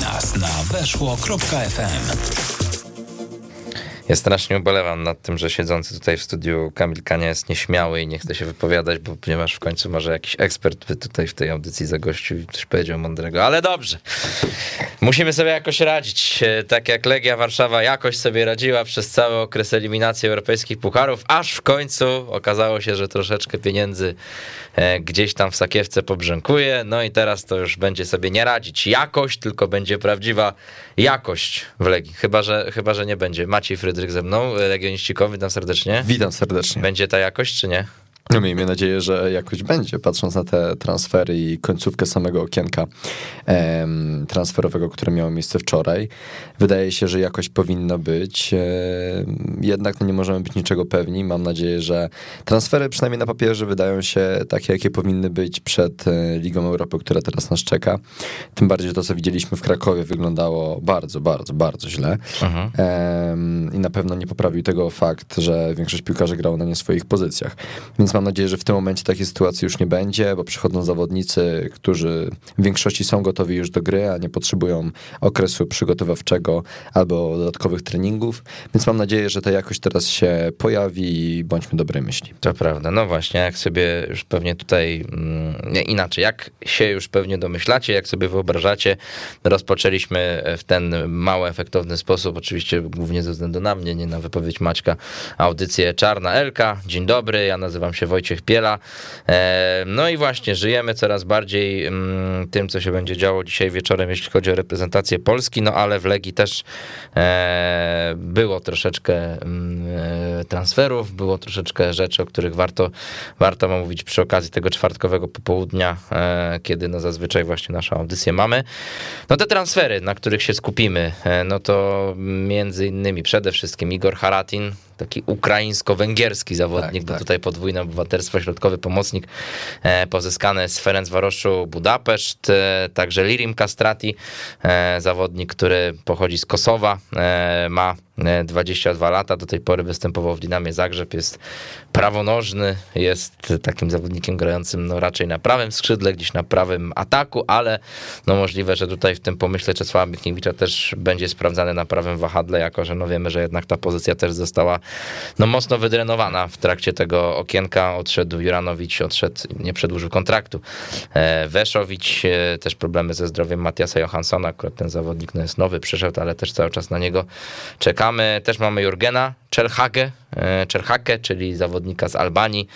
Nas na weszło.fm. Ja strasznie ubolewam nad tym, że siedzący tutaj w studiu Kamil Kania jest nieśmiały i nie chce się wypowiadać, bo ponieważ w końcu może jakiś ekspert by tutaj w tej audycji zagościł i coś powiedział mądrego, ale dobrze. Musimy sobie jakoś radzić. E, tak jak Legia Warszawa jakoś sobie radziła przez cały okres eliminacji europejskich pucharów, aż w końcu okazało się, że troszeczkę pieniędzy e, gdzieś tam w sakiewce pobrzękuje, no i teraz to już będzie sobie nie radzić jakość, tylko będzie prawdziwa jakość w Legii. Chyba, że, chyba, że nie będzie. Maciej Frydryk Frydryk ze mną, Legioniścikowy, witam serdecznie. Witam serdecznie. Będzie ta jakość, czy nie? No miejmy nadzieję, że jakoś będzie, patrząc na te transfery i końcówkę samego okienka em, transferowego, które miało miejsce wczoraj. Wydaje się, że jakoś powinno być. E, jednak no nie możemy być niczego pewni. Mam nadzieję, że transfery przynajmniej na papierze wydają się takie, jakie powinny być przed e, Ligą Europy, która teraz nas czeka. Tym bardziej, że to, co widzieliśmy w Krakowie wyglądało bardzo, bardzo, bardzo źle. Mhm. I na pewno nie poprawił tego fakt, że większość piłkarzy grało na nie swoich pozycjach. Więc mam nadzieję, że w tym momencie takiej sytuacji już nie będzie, bo przychodzą zawodnicy, którzy w większości są gotowi już do gry, a nie potrzebują okresu przygotowawczego albo dodatkowych treningów. Więc mam nadzieję, że ta jakość teraz się pojawi i bądźmy dobrej myśli. To prawda. No właśnie, jak sobie już pewnie tutaj mm, nie, inaczej, jak się już pewnie domyślacie, jak sobie wyobrażacie, rozpoczęliśmy w ten mało efektowny sposób, oczywiście głównie ze względu na mnie, nie na wypowiedź Maćka, audycję Czarna Elka. Dzień dobry, ja nazywam się Wojciech Piela. E, no i właśnie, żyjemy coraz bardziej mm, tym, co się będzie działo dzisiaj wieczorem, jeśli chodzi o reprezentację Polski, no ale w Legii też e, było troszeczkę mm, e, transferów, było troszeczkę rzeczy, o których warto, warto mówić przy okazji tego czwartkowego popołudnia, kiedy no zazwyczaj właśnie naszą audycję mamy. No te transfery, na których się skupimy, no to między innymi przede wszystkim Igor Haratin, taki ukraińsko-węgierski zawodnik, tak, bo tak. tutaj podwójne obywatelstwo, środkowy pomocnik e, pozyskany z Ferencvaroszu Budapeszt, e, także Lirim Kastrati, e, zawodnik, który pochodzi z Kosowa, ma 22 lata, do tej pory występował w Dynamie Zagrzeb, jest prawonożny, jest takim zawodnikiem grającym no raczej na prawym skrzydle, gdzieś na prawym ataku, ale no możliwe, że tutaj w tym pomyśle Czesława Michniewicza też będzie sprawdzany na prawym wahadle, jako że no wiemy, że jednak ta pozycja też została no mocno wydrenowana w trakcie tego okienka. Odszedł Juranowicz, odszedł, nie przedłużył kontraktu. E, Weszowicz, e, też problemy ze zdrowiem Matiasa Johanssona, akurat ten zawodnik no jest nowy, przyszedł, ale też cały czas na niego czekamy. Też mamy Jurgena Czerhake, czyli zawodnika z Albanii.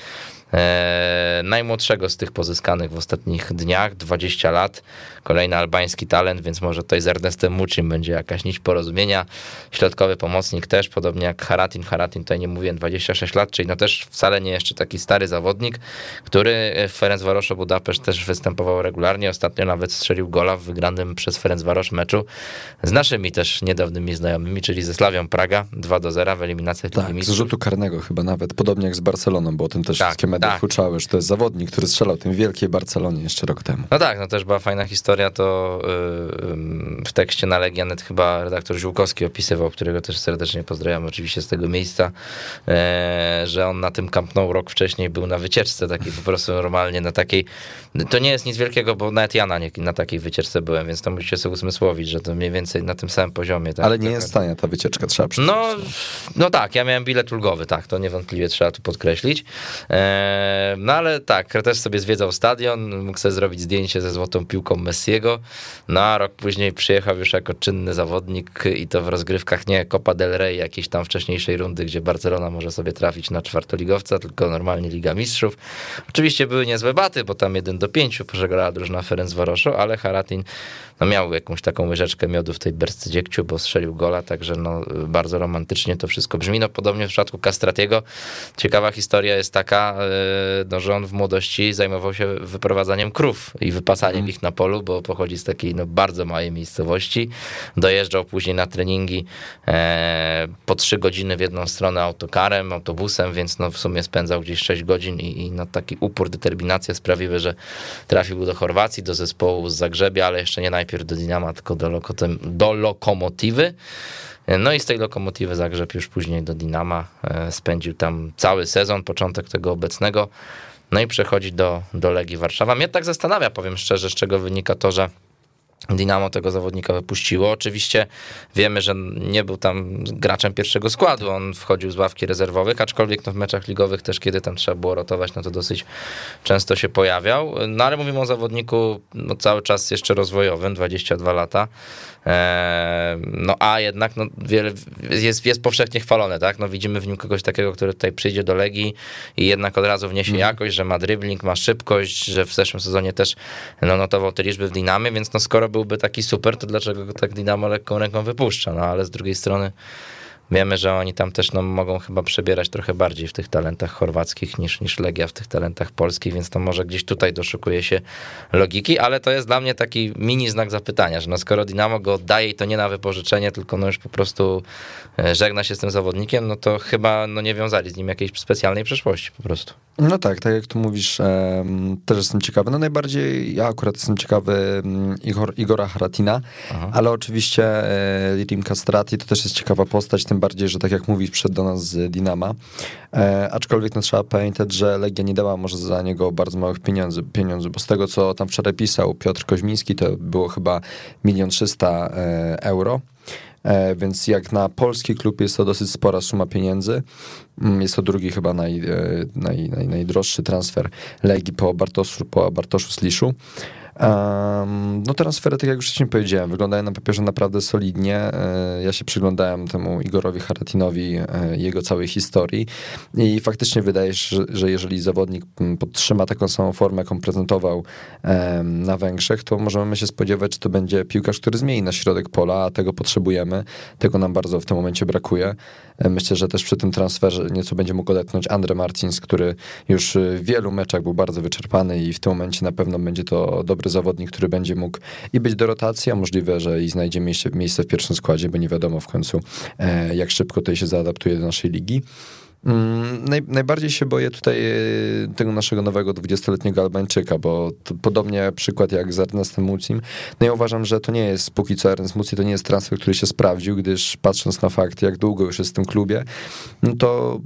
E, najmłodszego z tych pozyskanych w ostatnich dniach, 20 lat, kolejny albański talent, więc może tutaj z Ernestem Muczym będzie jakaś nić porozumienia. Środkowy pomocnik też, podobnie jak Haratin. Haratin tutaj nie mówię, 26 lat, czyli no też wcale nie jeszcze taki stary zawodnik, który w Ferencvaroszu Budapeszt też występował regularnie. Ostatnio nawet strzelił gola w wygranym przez Ferencvaros meczu z naszymi też niedawnymi znajomymi, czyli ze Slawią Praga 2 do 0 w eliminacji tak, Ligi z rzutu karnego chyba nawet, podobnie jak z Barceloną, bo o tym też tak, wszystkie media tak. huczały, że to jest zawodnik, który strzelał tym wielkiej Barcelonie jeszcze rok temu. No tak, no też była fajna historia, to yy, w tekście na Legianet chyba redaktor Żółkowski opisywał, którego też serdecznie pozdrawiam oczywiście z tego miejsca, yy, że on na tym Camp Nou rok wcześniej był na wycieczce takiej po prostu normalnie na takiej, to nie jest nic wielkiego, bo nawet ja na, nie, na takiej wycieczce byłem, więc to musicie sobie usmysłowić, że to mniej więcej na tym samym poziomie. Tak, Ale nie jest tania ta wycieczka, trzeba przyznać. No, no tak, ja miałem bilet ulgowy, tak, to niewątpliwie trzeba tu podkreślić. Yy, no ale tak, też sobie zwiedzał stadion, mógł sobie zrobić zdjęcie ze złotą piłką Messiego, no a rok później przyjechał już jako czynny zawodnik i to w rozgrywkach nie Copa del Rey, jakiejś tam wcześniejszej rundy, gdzie Barcelona może sobie trafić na czwartoligowca, tylko normalnie Liga Mistrzów. Oczywiście były niezłe baty, bo tam 1 do 5 przegrała drużyna Ferencvaroszu, ale Haratin no miał jakąś taką łyżeczkę miodu w tej berce dziegciu, bo strzelił gola, także no bardzo romantycznie to wszystko brzmi. No podobnie w przypadku Castratiego. Ciekawa historia jest taka, no, że on w młodości zajmował się wyprowadzaniem krów i wypasaniem mm. ich na polu, bo pochodzi z takiej no, bardzo małej miejscowości. Dojeżdżał później na treningi e, po trzy godziny w jedną stronę autokarem, autobusem, więc no w sumie spędzał gdzieś 6 godzin i, i no taki upór, determinacja sprawiły, że trafił do Chorwacji, do zespołu z Zagrzebia, ale jeszcze nie najpierw do Dynama, tylko do, do Lokomotywy. No i z tej lokomotywy Zagrzeb już później do Dinama e, spędził tam cały sezon, początek tego obecnego. No i przechodzi do, do Legii Warszawa. Mnie tak zastanawia, powiem szczerze, z czego wynika to, że Dynamo tego zawodnika wypuściło. Oczywiście wiemy, że nie był tam graczem pierwszego składu, on wchodził z ławki rezerwowych, aczkolwiek no w meczach ligowych też, kiedy tam trzeba było rotować, no to dosyć często się pojawiał. No ale mówimy o zawodniku no, cały czas jeszcze rozwojowym, 22 lata. No a jednak no, wiele, jest, jest powszechnie chwalone, tak? No widzimy w nim kogoś takiego, który tutaj przyjdzie do Legii i jednak od razu wniesie mm. jakość, że ma dribbling, ma szybkość, że w zeszłym sezonie też no, notował te liczby w Dynamie, więc no skoro byłby taki super, to dlaczego go tak Dynamo lekką ręką wypuszcza? No ale z drugiej strony Wiemy, że oni tam też no, mogą chyba przebierać trochę bardziej w tych talentach chorwackich niż, niż Legia w tych talentach polskich, więc to może gdzieś tutaj doszukuje się logiki, ale to jest dla mnie taki mini znak zapytania, że no skoro Dynamo go oddaje i to nie na wypożyczenie, tylko no już po prostu e, żegna się z tym zawodnikiem, no to chyba no nie wiązali z nim jakiejś specjalnej przeszłości po prostu. No tak, tak jak tu mówisz, też jestem ciekawy. No najbardziej ja akurat jestem ciekawy mm, Igor, Igora Haratina, Aha. ale oczywiście e, Rim Castrati to też jest ciekawa postać, tym bardziej, że tak jak mówisz, przed do nas z Dinama. E, aczkolwiek no, trzeba pamiętać, że Legia nie dała może za niego bardzo małych pieniędzy, pieniędzy, bo z tego, co tam wczoraj pisał Piotr Koźmiński, to było chyba milion trzysta e, euro. E, więc jak na polski klub jest to dosyć spora suma pieniędzy. Mm, jest to drugi chyba naj, e, naj, naj, najdroższy transfer Legii po Bartoszu, po Bartoszu Sliszu. Um, no transfery, tak jak już wcześniej powiedziałem, wyglądają na papierze naprawdę solidnie. E, ja się przyglądałem temu Igorowi Haratinowi, e, jego całej historii i faktycznie wydaje się, że, że jeżeli zawodnik podtrzyma taką samą formę, jaką prezentował na Węgrzech, to możemy się spodziewać, że to będzie piłkarz, który zmieni na środek pola, a tego potrzebujemy. Tego nam bardzo w tym momencie brakuje. Myślę, że też przy tym transferze nieco będzie mógł odetchnąć Andre Martins, który już w wielu meczach był bardzo wyczerpany i w tym momencie na pewno będzie to dobry zawodnik, który będzie mógł i być do rotacji, a możliwe, że i znajdzie miejsce, miejsce w pierwszym składzie, bo nie wiadomo w końcu, e, jak szybko tutaj się zaadaptuje do naszej ligi. Mm, naj, najbardziej się boję tutaj e, tego naszego nowego 20-letniego Albańczyka, bo podobnie przykład jak z Ernestem Mucim. No ja uważam, że to nie jest, póki co Ernest Muci to nie jest transfer, który się sprawdził, gdyż patrząc na fakt, jak długo już jest w tym klubie, no to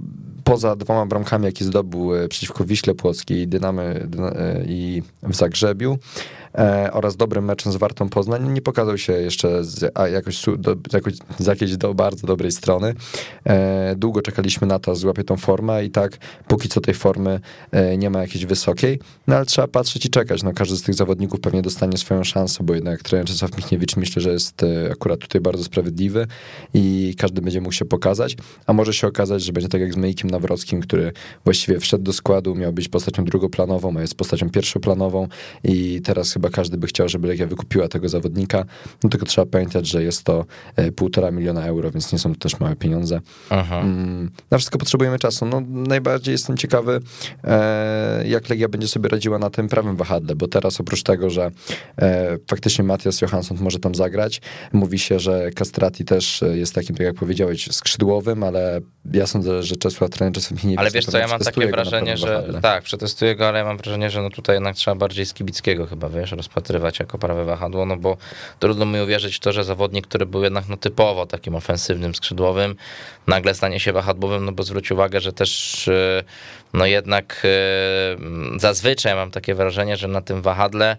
poza dwoma bramkami, jakie zdobył e, przeciwko Wiśle Płockiej, Dynamy i w Zagrzebiu, e, oraz dobrym meczem z Wartą Poznań nie pokazał się jeszcze z, a jakoś, do, jakoś z jakiejś do bardzo dobrej strony. E, długo czekaliśmy na to, złapie tą formę i tak póki co tej formy e, nie ma jakiejś wysokiej, no ale trzeba patrzeć i czekać. No, każdy z tych zawodników pewnie dostanie swoją szansę, bo jednak trener Czesław Michniewicz myślę, że jest e, akurat tutaj bardzo sprawiedliwy i każdy będzie mógł się pokazać, a może się okazać, że będzie tak jak z Mejkiem Nawrockim, który właściwie wszedł do składu, miał być postacią drugoplanową, a jest postacią pierwszoplanową i teraz chyba chyba każdy by chciał, żeby Legia wykupiła tego zawodnika, no tylko trzeba pamiętać, że jest to e, półtora miliona euro, więc nie są to też małe pieniądze. Aha. Mm, na wszystko potrzebujemy czasu. No, najbardziej jestem ciekawy, e, jak Legia będzie sobie radziła na tym prawym wahadle, bo teraz oprócz tego, że e, faktycznie Matias Johansson może tam zagrać, mówi się, że Castrati też jest takim, tak jak powiedziałeś, skrzydłowym, ale ja sądzę, że Czesław trener czasem nie Ale wiesz co, ja mam takie wrażenie, że wahadle. tak, przetestuję go, ale ja mam wrażenie, że no tutaj jednak trzeba bardziej Skibickiego chyba, wiesz, rozpatrywać jako prawe wahadło, no bo trudno mi uwierzyć w to, że zawodnik, który był jednak no, typowo takim ofensywnym skrzydłowym, nagle stanie się wahadłowym, no bo zwróć uwagę, że też e, no jednak e, zazwyczaj mam takie wrażenie, że na tym wahadle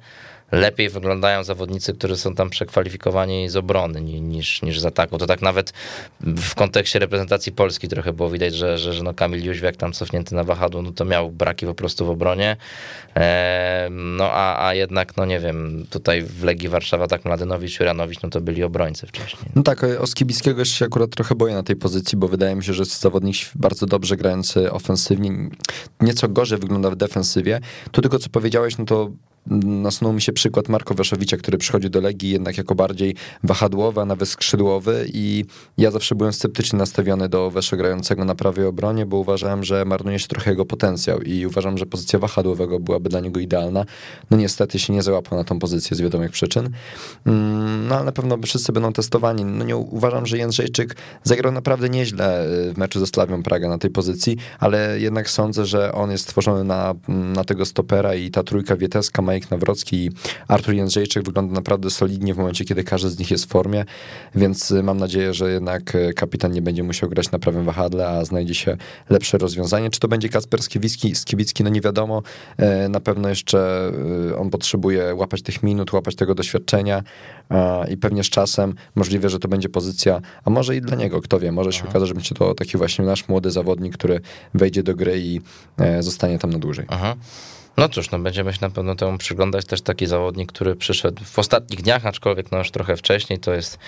lepiej wyglądają zawodnicy, którzy są tam przekwalifikowani z obrony niż, niż z ataku. To tak nawet w kontekście reprezentacji Polski trochę było widać, że, że, że no Kamil Jóźwiak tam cofnięty na wahadło, no to miał braki po prostu w obronie. no a, a jednak, no nie wiem, tutaj w Legii Warszawa tak Mladynowicz, Juranowicz, no to byli obrońcy wcześniej. No tak, o Skibickiego się akurat trochę boję na tej pozycji, bo wydaje mi się, że jest zawodnik bardzo dobrze grający ofensywnie, nieco gorzej wygląda w defensywie. Tu tylko co powiedziałeś, no to nasunął mi się przykład Marko Weszowicza, który przychodzi do Legii jednak jako bardziej wahadłowy, a nawet skrzydłowy i ja zawsze byłem sceptycznie nastawiony do Weszo grającego na prawej obronie, bo uważałem, że marnuje się trochę jego potencjał i uważam, że pozycja wahadłowego byłaby dla niego idealna. No niestety się nie załapał na tą pozycję z wiadomych przyczyn. Mm, no ale na pewno wszyscy będą testowani. No nie uważam, że Jędrzejczyk zagrał naprawdę nieźle y, w meczu ze Slawią Praga na tej pozycji, ale jednak sądzę, że on jest stworzony na, na tego stopera i ta trójka Wieteska ma Majek Nawrocki i Artur Jędrzejczyk wygląda naprawdę solidnie w momencie, kiedy każdy z nich jest w formie, więc mam nadzieję, że jednak kapitan nie będzie musiał grać na prawym wahadle, a znajdzie się lepsze rozwiązanie. Czy to będzie Kasper Skiwicki, Skiwicki no nie wiadomo. Na pewno jeszcze on potrzebuje łapać tych minut, łapać tego doświadczenia i pewnie z czasem możliwe, że to będzie pozycja, a może i dla niego, kto wie, może się Aha. okaże, że będzie to taki właśnie nasz młody zawodnik, który wejdzie do gry i e, zostanie tam na dłużej. Aha. No cóż, no będziemy się na pewno temu przyglądać. Też taki zawodnik, który przyszedł w ostatnich dniach, aczkolwiek no już trochę wcześniej, to jest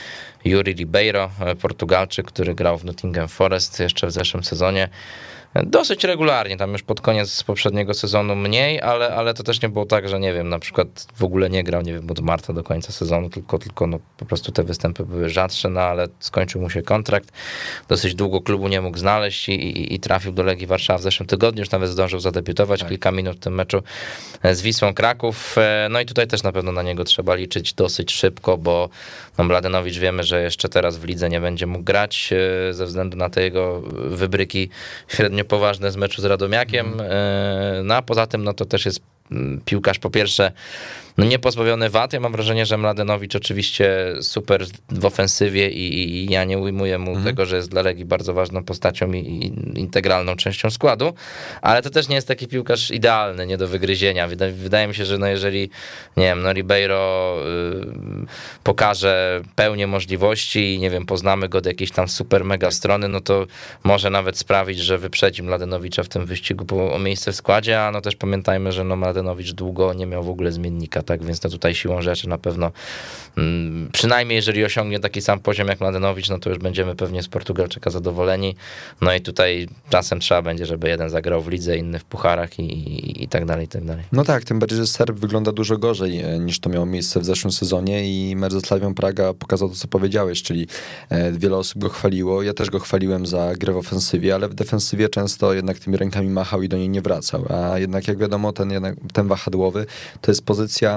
Yuri Ribeiro, e, Portugalczyk, który grał w Nottingham Forest jeszcze w zeszłym sezonie. Dosyć regularnie, tam już pod koniec poprzedniego sezonu mniej, ale, ale to też nie było tak, że nie wiem, na przykład w ogóle nie grał, nie wiem, od marca do końca sezonu, tylko, tylko no, po prostu te występy były rzadsze, no ale skończył mu się kontrakt. Dosyć długo klubu nie mógł znaleźć i, i, i trafił do Legii Warszawa w zeszłym tygodniu, już nawet zdążył zadebiutować tak. kilka minut w tym meczu z Wisłą Kraków. E, no i tutaj też na pewno na niego trzeba liczyć dosyć szybko, bo no, Mladenowicz wiemy, że jeszcze teraz w lidze nie będzie mógł grać e, ze względu na te jego wybryki średnio poważne z meczu z Radomiakiem. Mm. No a poza tym, no to też jest mm, piłkarz po pierwsze no niepozbawiony wad. Ja mam wrażenie, że Mladenowicz oczywiście super w ofensywie i, i ja nie ujmuję mu mhm. tego, że jest dla Legii bardzo ważną postacią i, i, integralną częścią składu, ale to też nie jest taki piłkarz idealny, nie do wygryzienia. Wydaje, wydaje mi się, że no jeżeli, nie wiem, no Ribeiro y, pokaże pełnię możliwości i nie wiem, poznamy go do jakiejś tam super mega strony, no to może nawet sprawić, że wyprzedzi Mladenowicza w tym wyścigu po, o miejsce w składzie, a no też pamiętajmy, że no Mladenowicz długo nie miał w ogóle zmiennika tak więc to tutaj siłą rzeczy na pewno, mm, przynajmniej jeżeli osiągnie taki sam poziom jak Mladenowicz, no to już będziemy pewnie z Portugalczyka zadowoleni. No i tutaj czasem trzeba będzie, żeby jeden zagrał w lidze, inny w pucharach i, i, i tak dalej, i tak dalej. No tak, tym bardziej, że Serb wygląda dużo gorzej e, niż to miało miejsce w zeszłym sezonie i mecz Praga pokazał to, co powiedziałeś, czyli e, wiele osób go chwaliło, ja też go chwaliłem za grę w ofensywie, ale w defensywie często jednak tymi rękami machał i do niej nie wracał, a jednak jak wiadomo, ten, ten wahadłowy to jest pozycja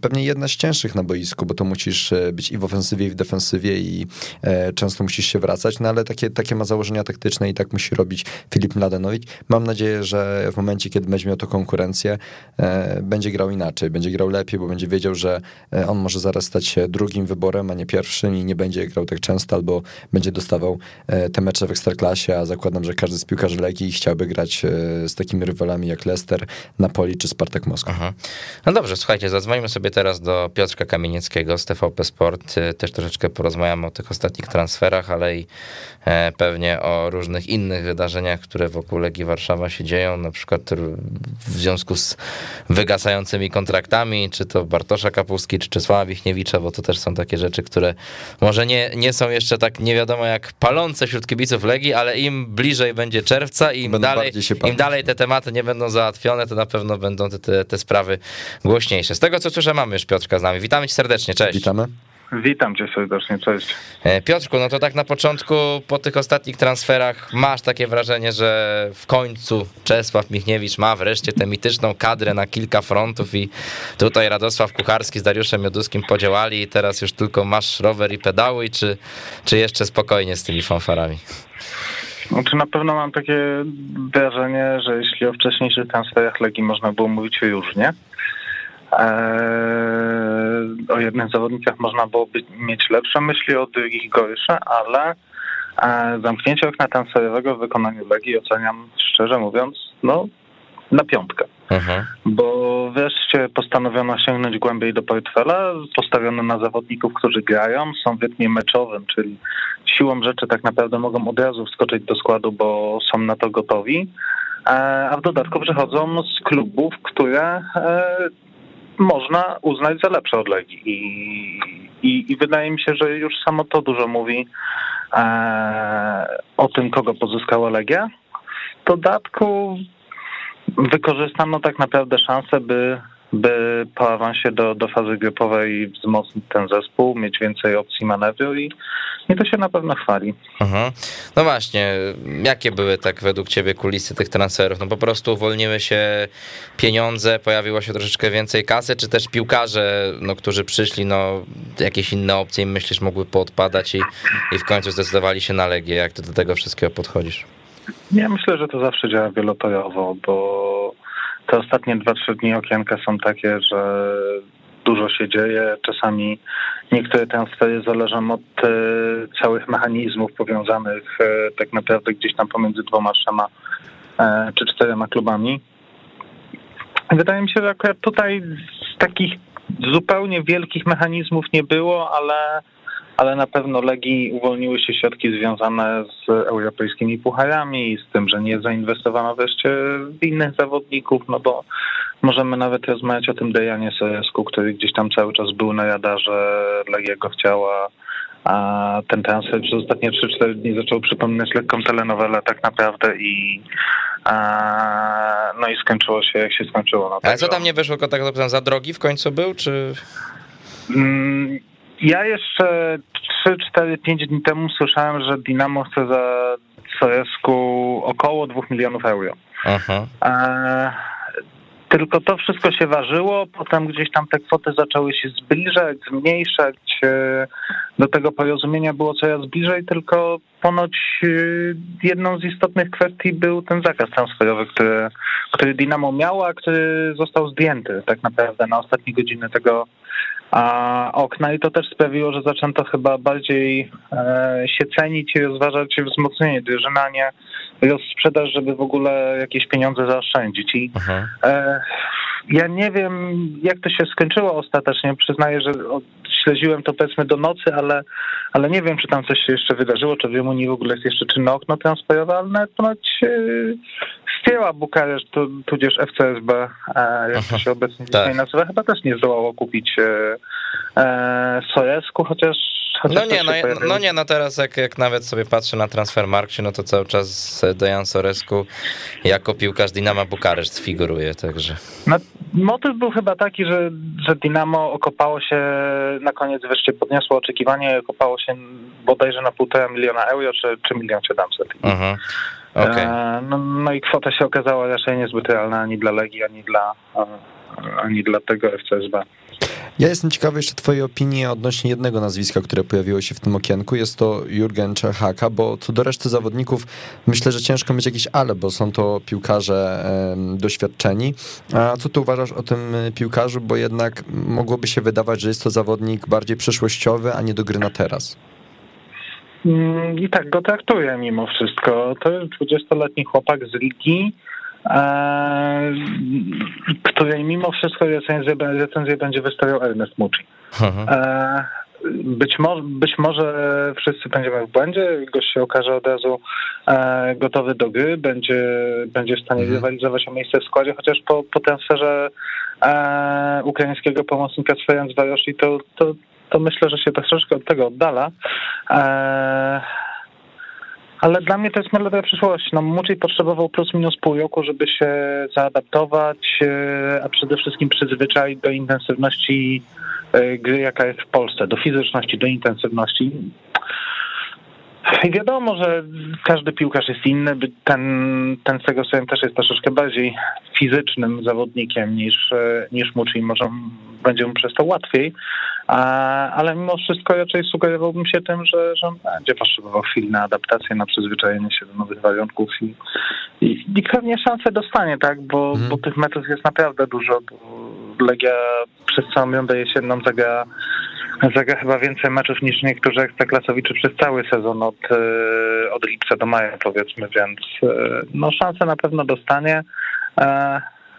pewnie jedna z cięższych na boisku, bo to musisz e, być i w ofensywie, i w defensywie i e, często musisz się wracać, no ale takie, takie ma założenia taktyczne i tak musi robić Filip Mladenowicz. Mam nadzieję, że w momencie, kiedy będzie miał to konkurencję, e, będzie grał inaczej, będzie grał lepiej, bo będzie wiedział, że on może zaraz stać się drugim wyborem, a nie pierwszym i nie będzie grał tak często, albo będzie dostawał te mecze w Ekstraklasie, a zakładam, że każdy z piłkarzy Legii chciałby grać z takimi rywalami jak Leicester, Napoli czy Spartak Moskwa. No dobrze, słuchajcie, zadzwońmy sobie teraz do Piotrka Kamienieckiego z TVP Sport. E, też troszeczkę porozmawiamy o tych ostatnich transferach, ale i e, pewnie o różnych innych wydarzeniach, które wokół Legii Warszawa się dzieją, na przykład w związku z wygasającymi kontraktami, czy to Bartosza Kapuski, czy Czesława Wichniewicza, bo to też są takie rzeczy, które może nie, nie są jeszcze tak nie wiadomo jak palące wśród kibiców Legii, ale im bliżej będzie czerwca i im dalej, im dalej te tematy nie będą załatwione, to na pewno będą te, te, te sprawy głośniejsze. Z tego co słyszę, mamy już Piotrka z nami. Witamy cię serdecznie, cześć. Witamy. Witam cię serdecznie, cześć. E, Piotrku, no to tak na początku, po tych ostatnich transferach, masz takie wrażenie, że w końcu Czesław Michniewicz ma wreszcie tę mityczną kadrę na kilka frontów i tutaj Radosław Kucharski z Dariuszem Joduskim podziałali i teraz już tylko masz rower i pedały, czy, czy jeszcze spokojnie z tymi fanfarami? Znaczy na pewno mam takie wrażenie, że jeśli o wcześniejszych transferach Legii można było mówić różnie, Eee, o jednych zawodnikach można byłoby mieć lepsze myśli, o drugich gorsze, ale e, zamknięcie okna transferowego w wykonaniu Legii oceniam szczerze mówiąc, no na piątkę. Mhm. Bo wreszcie postanowiono sięgnąć głębiej do portfela, postawiono na zawodników, którzy grają, są w rytmie meczowym, czyli siłą rzeczy tak naprawdę mogą od razu wskoczyć do składu, bo są na to gotowi. E, a w dodatku przychodzą z klubów, które e, można uznać za lepsze od Legii. I, i, i wydaje mi się, że już samo to dużo mówi e, o tym, kogo pozyskała Legia. W dodatku wykorzystano tak naprawdę szansę, by by po awansie do, do fazy grupowej wzmocnić ten zespół, mieć więcej opcji manewru i, i to się na pewno chwali. Mhm. No właśnie, jakie były tak według ciebie kulisy tych transferów? No po prostu uwolniły się pieniądze, pojawiło się troszeczkę więcej kasy, czy też piłkarze, no, którzy przyszli, no jakieś inne opcje myślisz mogły poodpadać i, i w końcu zdecydowali się na Legię? Jak ty do tego wszystkiego podchodzisz? Ja myślę, że to zawsze działa wielotorowo, bo te ostatnie 2-3 dni okienka są takie, że dużo się dzieje. Czasami niektóre transfery zależą od e, całych mechanizmów powiązanych e, tak naprawdę gdzieś tam pomiędzy dwoma, trzema e, czy czterema klubami. Wydaje mi się, że akurat tutaj z takich zupełnie wielkich mechanizmów nie było, ale ale na pewno Legii uwolniły się środki związane z europejskimi pucharami, z tym, że nie zainwestowano wreszcie w innych zawodników, no bo możemy nawet rozmawiać o tym Dejanie Soresku, który gdzieś tam cały czas był na radarze, Legia go chciała, a ten transfer przez ostatnie 3-4 dni zaczął przypominać lekką telenowelę tak naprawdę i no i skończyło się jak się skończyło. No, Ale co tam nie wyszło, tak za drogi w końcu był, czy... Mm, ja jeszcze 3, 4, 5 dni temu słyszałem, że Dynamo chce za Soresku około 2 milionów euro. Aha. E, tylko to wszystko się ważyło, potem gdzieś tam te kwoty zaczęły się zbliżać, zmniejszać. E, do tego porozumienia było coraz bliżej, tylko ponoć e, jedną z istotnych kwestii był ten zakaz transferowy, który, który Dynamo miało, a który został zdjęty tak naprawdę na ostatnie godziny tego a okna i to też sprawiło, że zaczęto chyba bardziej e, się cenić i rozważać wzmocnienie drużyny, a nie rozsprzedaż, żeby w ogóle jakieś pieniądze zaoszczędzić. I e, ja nie wiem, jak to się skończyło ostatecznie. Przyznaję, że śledziłem to powiedzmy do nocy, ale, ale nie wiem, czy tam coś się jeszcze wydarzyło, czy w Rumunii w ogóle jest jeszcze czynne okno transferowe, ale nawet ponoć e, Stieła Bukareszt, tudzież FCSB, e, jak to się obecnie tak. dzisiaj nazywa, chyba też nie zdołało kupić e, e, Sojesku, chociaż no nie, no, no, nie, no teraz jak, jak nawet sobie patrzę na Transfermarkcie, no to cały czas Dejan Soresku jako piłkarz Dynama Bukareszt figuruje, także... No, motyw był chyba taki, że, że Dynamo okopało się, na koniec wreszcie podniosło oczekiwanie, okopało się bodajże na półtora miliona euro, czy, czy milion siedemset. Mhm. Okay. E, no, no, i kwota się okazała raczej niezbyt realna ani dla Legii, ani dla, ani dla tego FCSB. Ja jestem ciekawy jeszcze twojej opinii odnośnie jednego nazwiska, które pojawiło się w tym okienku. Jest to Jurgen Czerhaka, bo co do reszty zawodników myślę, że ciężko mieć jakieś ale, bo są to piłkarze doświadczeni. A co ty uważasz o tym piłkarzu, bo jednak mogłoby się wydawać, że jest to zawodnik bardziej przyszłościowy, a nie do gry na teraz? Mm, I tak go traktuję mimo wszystko. To jest 20-letni chłopak z Ligi, której mimo wszystko recenzję, recenzję będzie wystawiał Ernest Mucci. Mhm. E, być, mo być może wszyscy będziemy w błędzie, gość się okaże od razu e, gotowy do gry, będzie, będzie w stanie mhm. rywalizować o miejsce w składzie, chociaż po, po transferze e, ukraińskiego pomocnika z Warosi to, to to myślę, że się tak troszkę od tego oddala. Eee, ale dla mnie to jest melodia przyszłości. No, potrzebował plus minus pół roku, żeby się zaadaptować, e, a przede wszystkim przyzwyczaić do intensywności e, gry, jaka jest w Polsce, do fizyczności, do intensywności. I wiadomo, że każdy piłkarz jest inny. Ten, ten Segosen też jest troszeczkę bardziej fizycznym zawodnikiem niż, e, niż Mucci. Może będzie mu przez to łatwiej, ale mimo wszystko raczej sugerowałbym się tym, że, że będzie potrzebował chwili na adaptację, na przyzwyczajenie się do nowych warunków i, i, i pewnie szansę dostanie, tak? Bo, hmm. bo tych meczów jest naprawdę dużo. Legia przez całą rundę jesienną zagra zagra chyba więcej meczów niż niektórzy ekstraklasowicze przez cały sezon od, e, od lipca do maja powiedzmy, więc e, no szansę na pewno dostanie.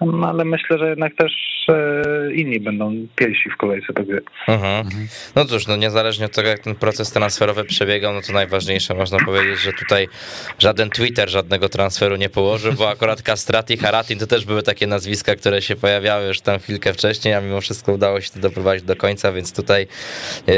No ale myślę, że jednak też e, inni będą pierwsi w kolejce do gry. Mhm. No cóż, no niezależnie od tego, jak ten proces transferowy przebiegał, no to najważniejsze można powiedzieć, że tutaj żaden Twitter żadnego transferu nie położył, bo akurat Kastrat i Haratin to też były takie nazwiska, które się pojawiały już tam chwilkę wcześniej, a mimo wszystko udało się to doprowadzić do końca, więc tutaj yy,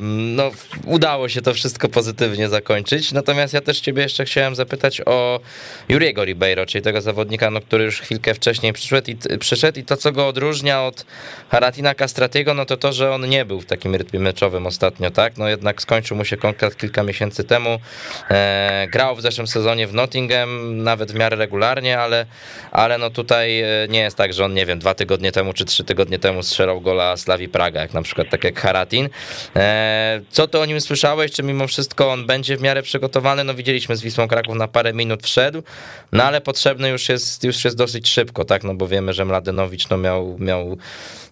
no udało się to wszystko pozytywnie zakończyć. Natomiast ja też ciebie jeszcze chciałem zapytać o Juriego Ribeiro, czyli tego zawodnika, no, który już chwilkę wcześniej wcześniej przyszedł i, przyszedł i to, co go odróżnia od Haratina Castratiego, no to to, że on nie był w takim rytmie meczowym ostatnio, tak? No jednak skończył mu się kontrakt kilka miesięcy temu. E, grał w zeszłym sezonie w Nottingham, nawet w miarę regularnie, ale, ale no tutaj e, nie jest tak, że on, nie wiem, dwa tygodnie temu czy trzy tygodnie temu strzelał gola Slawi Praga, jak na przykład tak jak Haratin. E, co ty o nim słyszałeś? Czy mimo wszystko on będzie w miarę przygotowany? No widzieliśmy z Wisłą Kraków na parę minut wszedł, no ale potrzebny już jest, już jest dosyć szybko, tak? Tak, no bo wiemy, że Mladenowicz no miał, miał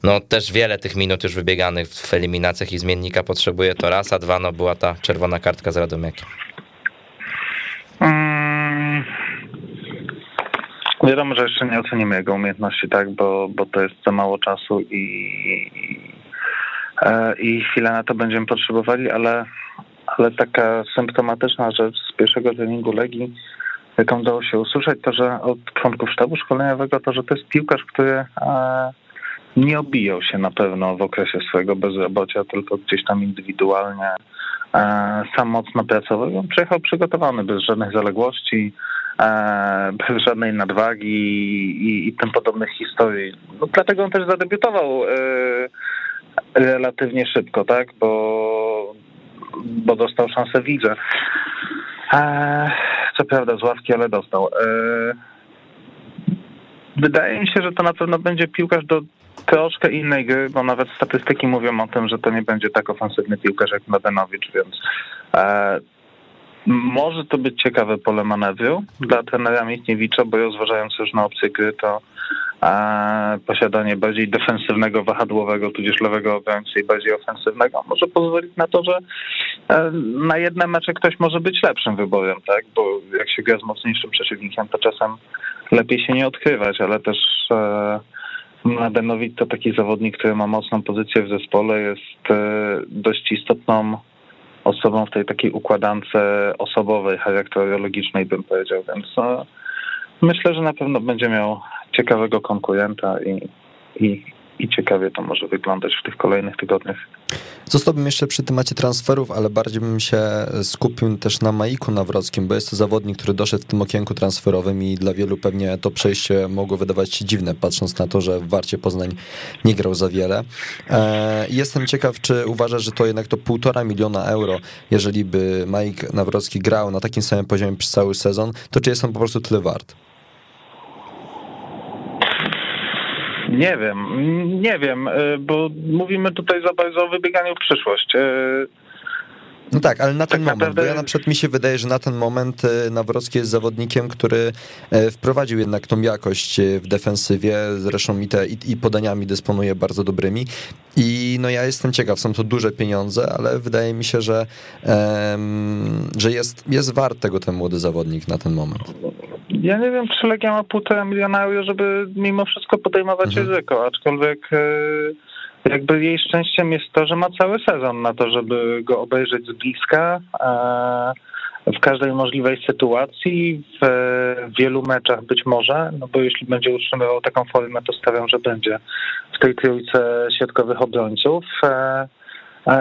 no też wiele tych minut już wybieganych w eliminacjach i zmiennika potrzebuje to raz, a dwa, no była ta czerwona kartka z Radomiakiem. Mm, wiadomo, że jeszcze nie ocenimy jego umiejętności, tak, bo, bo to jest za mało czasu i, i, e, chwilę na to będziemy potrzebowali, ale, ale taka symptomatyczna rzecz z pierwszego treningu Legii, jaką udało się usłyszeć, to że od członków sztabu szkoleniowego, to że to jest piłkarz, który e, nie obijał się na pewno w okresie swojego bezrobocia, tylko gdzieś tam indywidualnie e, sam mocno pracował. On przyjechał przygotowany bez żadnych zaległości, e, bez żadnej nadwagi i, i tym podobnych historii. No, dlatego on też zadebiutował relatywnie szybko, tak, bo, bo dostał szansę widzę. Co prawda z ławki, ale dostał. Wydaje mi się, że to na pewno będzie piłkarz do troszkę innej gry, bo nawet statystyki mówią o tym, że to nie będzie tak ofensywny piłkarz jak Mladenowicz, więc e, może to być ciekawe pole manewru dla trenera Michniewicza, bo rozważając już na opcję gry, to posiadanie bardziej defensywnego, wahadłowego, tudzież lewego obrońcy i bardziej ofensywnego może pozwolić na to, że e, na jedne mecze ktoś może być lepszym wyborem, tak? Bo jak się gra z mocniejszym przeciwnikiem, to czasem lepiej się nie odkrywać, ale też e, Mladenowicz to taki zawodnik, który ma mocną pozycję w zespole, jest e, dość istotną osobą w tej takiej układance osobowej, charakterologicznej bym powiedział, więc no, myślę, że na pewno będzie miał ciekawego konkurenta i, i, i ciekawie to może wyglądać w tych kolejnych tygodniach. Zostałbym jeszcze przy temacie transferów, ale bardziej bym się skupił też na Maiku Nawrockim, bo jest to zawodnik, który doszedł w tym okienku transferowym i dla wielu pewnie to przejście mogło wydawać się dziwne, patrząc na to, że w Warcie Poznań nie grał za wiele. E, jestem ciekaw, czy uważasz, że to jednak to półtora miliona euro, jeżeli by Maik Nawrocki grał na takim samym poziomie przez cały sezon, to czy jest on po prostu tyle wart? Nie wiem, nie wiem, y, bo mówimy tutaj za bardzo o wybieganiu w przyszłość. Y, no tak, ale na ten tak moment, naprawdę... bo ja na przykład mi się wydaje, że na ten moment y, Nawrocki jest zawodnikiem, który wprowadził jednak tą jakość w defensywie, zresztą i, te, i, i podaniami dysponuje bardzo dobrymi i no ja jestem ciekaw, są to duże pieniądze, ale wydaje mi się, że, um, że jest, jest wart tego ten młody zawodnik na ten moment. Ja nie wiem, czy Legia ma półtora miliona euro, żeby mimo wszystko podejmować mhm. ryzyko, aczkolwiek e, jakby jej szczęściem jest to, że ma cały sezon na to, żeby go obejrzeć z bliska w każdej możliwej sytuacji, w wielu meczach być może, no bo jeśli będzie utrzymywał taką formę, to stawiam, że będzie w tej trójce środkowych obrońców. E,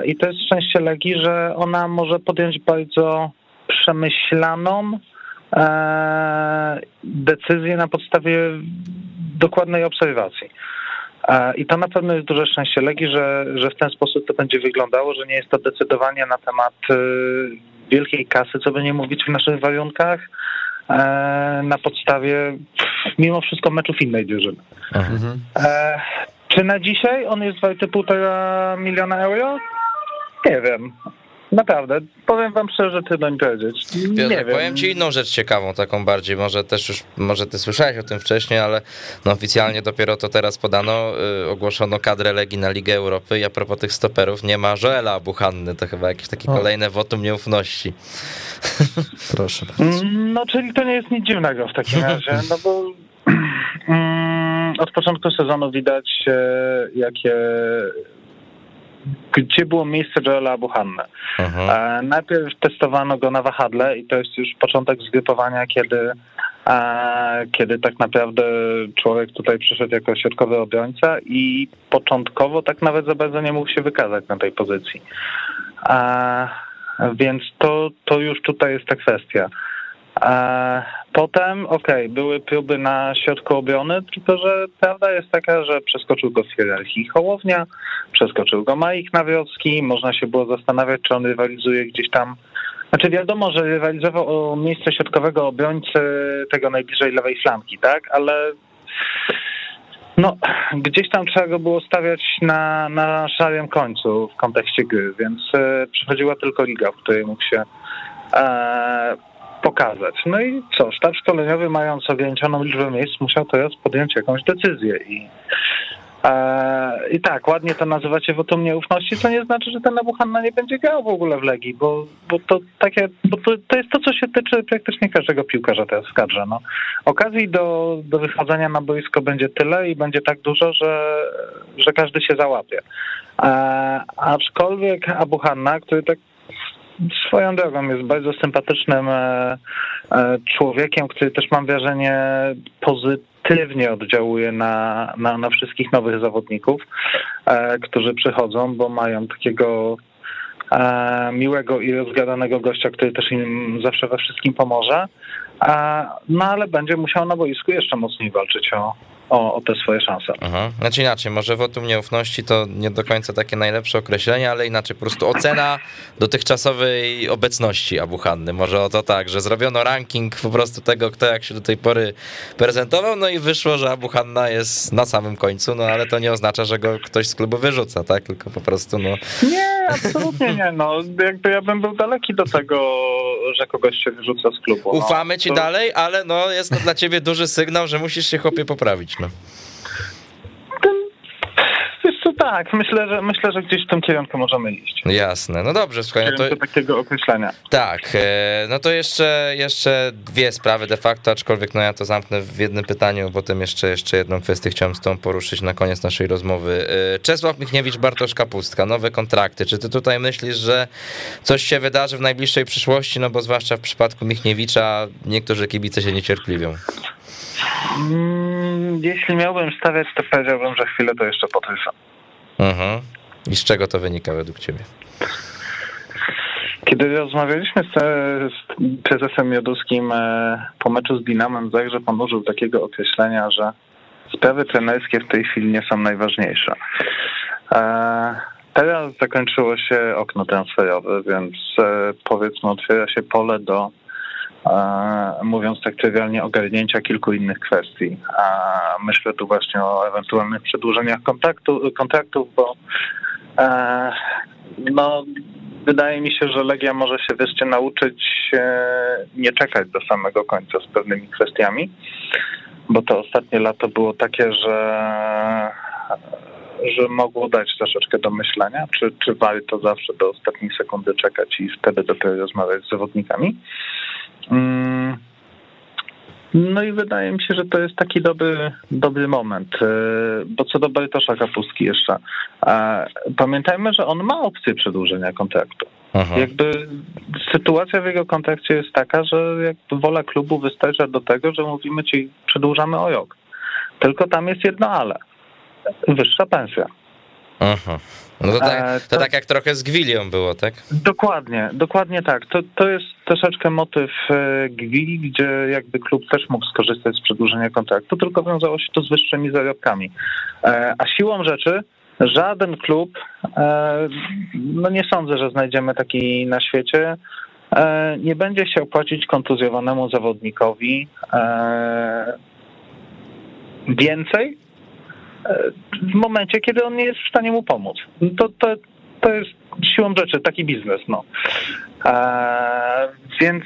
I to jest szczęście Legii, że ona może podjąć bardzo przemyślaną, E, decyzje na podstawie dokładnej obserwacji. E, I to na pewno jest duże szczęście Legii, że, że w ten sposób to będzie wyglądało, że nie jest to decydowanie na temat e, wielkiej kasy, co by nie mówić w naszych warunkach, na podstawie mimo wszystko meczów innej drużyny. Mhm. Czy na dzisiaj on jest warty półtora miliona euro? Nie wiem. Naprawdę, powiem wam szczerze, trudno mi powiedzieć. Nie wiem. Powiem ci inną rzecz ciekawą, taką bardziej, może też już, może ty słyszałeś o tym wcześniej, ale no oficjalnie dopiero to teraz podano, yy, ogłoszono kadrę Legii na Ligę Europy i a propos tych stoperów nie ma Joela Buchanny, to chyba jakieś takie o. kolejne wotum nieufności. Proszę bardzo. No, czyli to nie jest nic dziwnego w takim razie, no bo mm, od początku sezonu widać, e, jakie gdzie było miejsce Joela Abuhanne. E, najpierw testowano go na wahadle i to jest już początek zgrypowania, kiedy, e, kiedy tak naprawdę człowiek tutaj przyszedł jako środkowy obrońca i początkowo tak nawet za bardzo nie mógł się wykazać na tej pozycji. E, więc to, to już tutaj jest ta kwestia. Potem, okej, okay, były próby na środku obrony, tylko że prawda jest taka, że przeskoczył go w hierarchii Hołownia, przeskoczył go Majik Nawrocki, można się było zastanawiać, czy on rywalizuje gdzieś tam znaczy wiadomo, że rywalizował o miejsce środkowego obrońcy tego najbliżej lewej flanki, tak? Ale no, gdzieś tam trzeba go było stawiać na, na szarym końcu w kontekście gry, więc e, przychodziła tylko liga, w której mógł się e, pokazać. No i co, sztab szkoleniowy mając ograniczoną liczbę miejsc musiał teraz podjąć jakąś decyzję i e, i tak, ładnie to nazywacie wotum nieufności, co nie znaczy, że ten Abuhanna nie będzie grał w ogóle w Legii, bo, bo to takie, bo to, to jest to, co się tyczy praktycznie każdego piłkarza teraz w kadrze. No. Okazji do, do wychodzenia na boisko będzie tyle i będzie tak dużo, że, że każdy się załapie. E, aczkolwiek Abuhanna, który tak swoją drogą jest bardzo sympatycznym e, e, człowiekiem, który też mam wrażenie pozytywnie oddziałuje na, na, na wszystkich nowych zawodników, e, którzy przychodzą, bo mają takiego miłego i rozgadanego gościa, który też im zawsze we wszystkim pomoże. No ale będzie musiał na boisku jeszcze mocniej walczyć o, o, o te swoje szanse. Mhm. Znaczy inaczej, może wotum nieufności to nie do końca takie najlepsze określenie, ale inaczej po prostu ocena dotychczasowej obecności Abu Hanny. Może o to tak, że zrobiono ranking po prostu tego, kto jak się do tej pory prezentował, no i wyszło, że Abu Hanna jest na samym końcu, no ale to nie oznacza, że go ktoś z klubu wyrzuca, tak? Tylko po prostu no... Nie, absolutnie nie, no jakby ja bym był daleki do tego, że kogoś się wyrzuca z klubu. No. Ufamy ci to... dalej, ale no jest to dla ciebie duży sygnał, że musisz się chłopie poprawić, no. Wiesz co, tak, myślę, że myślę, że gdzieś w tym kierunku możemy iść. Jasne, no dobrze, słuchaj. No to takiego określenia. Tak, e, no to jeszcze, jeszcze dwie sprawy de facto, aczkolwiek no ja to zamknę w jednym pytaniu, potem jeszcze, jeszcze jedną kwestię chciałem z tą poruszyć na koniec naszej rozmowy. E, Czesław Michniewicz, Bartosz Kapustka, nowe kontrakty. Czy ty tutaj myślisz, że coś się wydarzy w najbliższej przyszłości, no bo zwłaszcza w przypadku Michniewicza niektórzy kibice się niecierpliwią? Mm, jeśli miałbym stawiać, to powiedziałbym, że chwilę to jeszcze potrwa. Mhm. I z czego to wynika według ciebie? Kiedy rozmawialiśmy z, z prezesem Joduskim e, po meczu z Dinamem Zagrzeb, on użył takiego określenia, że sprawy trenerskie w tej chwili nie są najważniejsze. E, teraz zakończyło się okno transferowe, więc e, powiedzmy otwiera się pole do mówiąc tak trywialnie, ogarnięcia kilku innych kwestii. A myślę tu właśnie o ewentualnych przedłużeniach kontaktu, kontraktów, bo e, no, wydaje mi się, że Legia może się wreszcie nauczyć nie czekać do samego końca z pewnymi kwestiami, bo to ostatnie lato było takie, że że mogło dać troszeczkę do myślenia, czy, czy warto zawsze do ostatniej sekundy czekać i wtedy dopiero rozmawiać z zawodnikami. Mm. No i wydaje mi się, że to jest taki dobry, dobry moment. E, bo co do Bartosza Kapustki jeszcze, pamiętajmy, że on ma opcję przedłużenia kontraktu. Aha. Jakby sytuacja w jego kontrakcie jest taka, że jakby wola klubu wystarcza do tego, że mówimy ci przedłużamy o rok. Tylko tam jest jedno ale. Wyższa pensja. Aha. No to tak, e, to, tak jak trochę z Gwilią było, tak? Dokładnie, dokładnie tak. To, to jest troszeczkę motyw e, Gwili, gdzie jakby klub też mógł skorzystać z przedłużenia kontraktu, tylko wiązało się to z wyższymi zarobkami. E, a siłą rzeczy żaden klub, no nie sądzę, że znajdziemy taki na świecie, nie będzie się opłacić kontuzjowanemu zawodnikowi więcej w momencie, kiedy on nie jest w stanie mu pomóc. To, to, to jest siłą rzeczy taki biznes. No. Eee, więc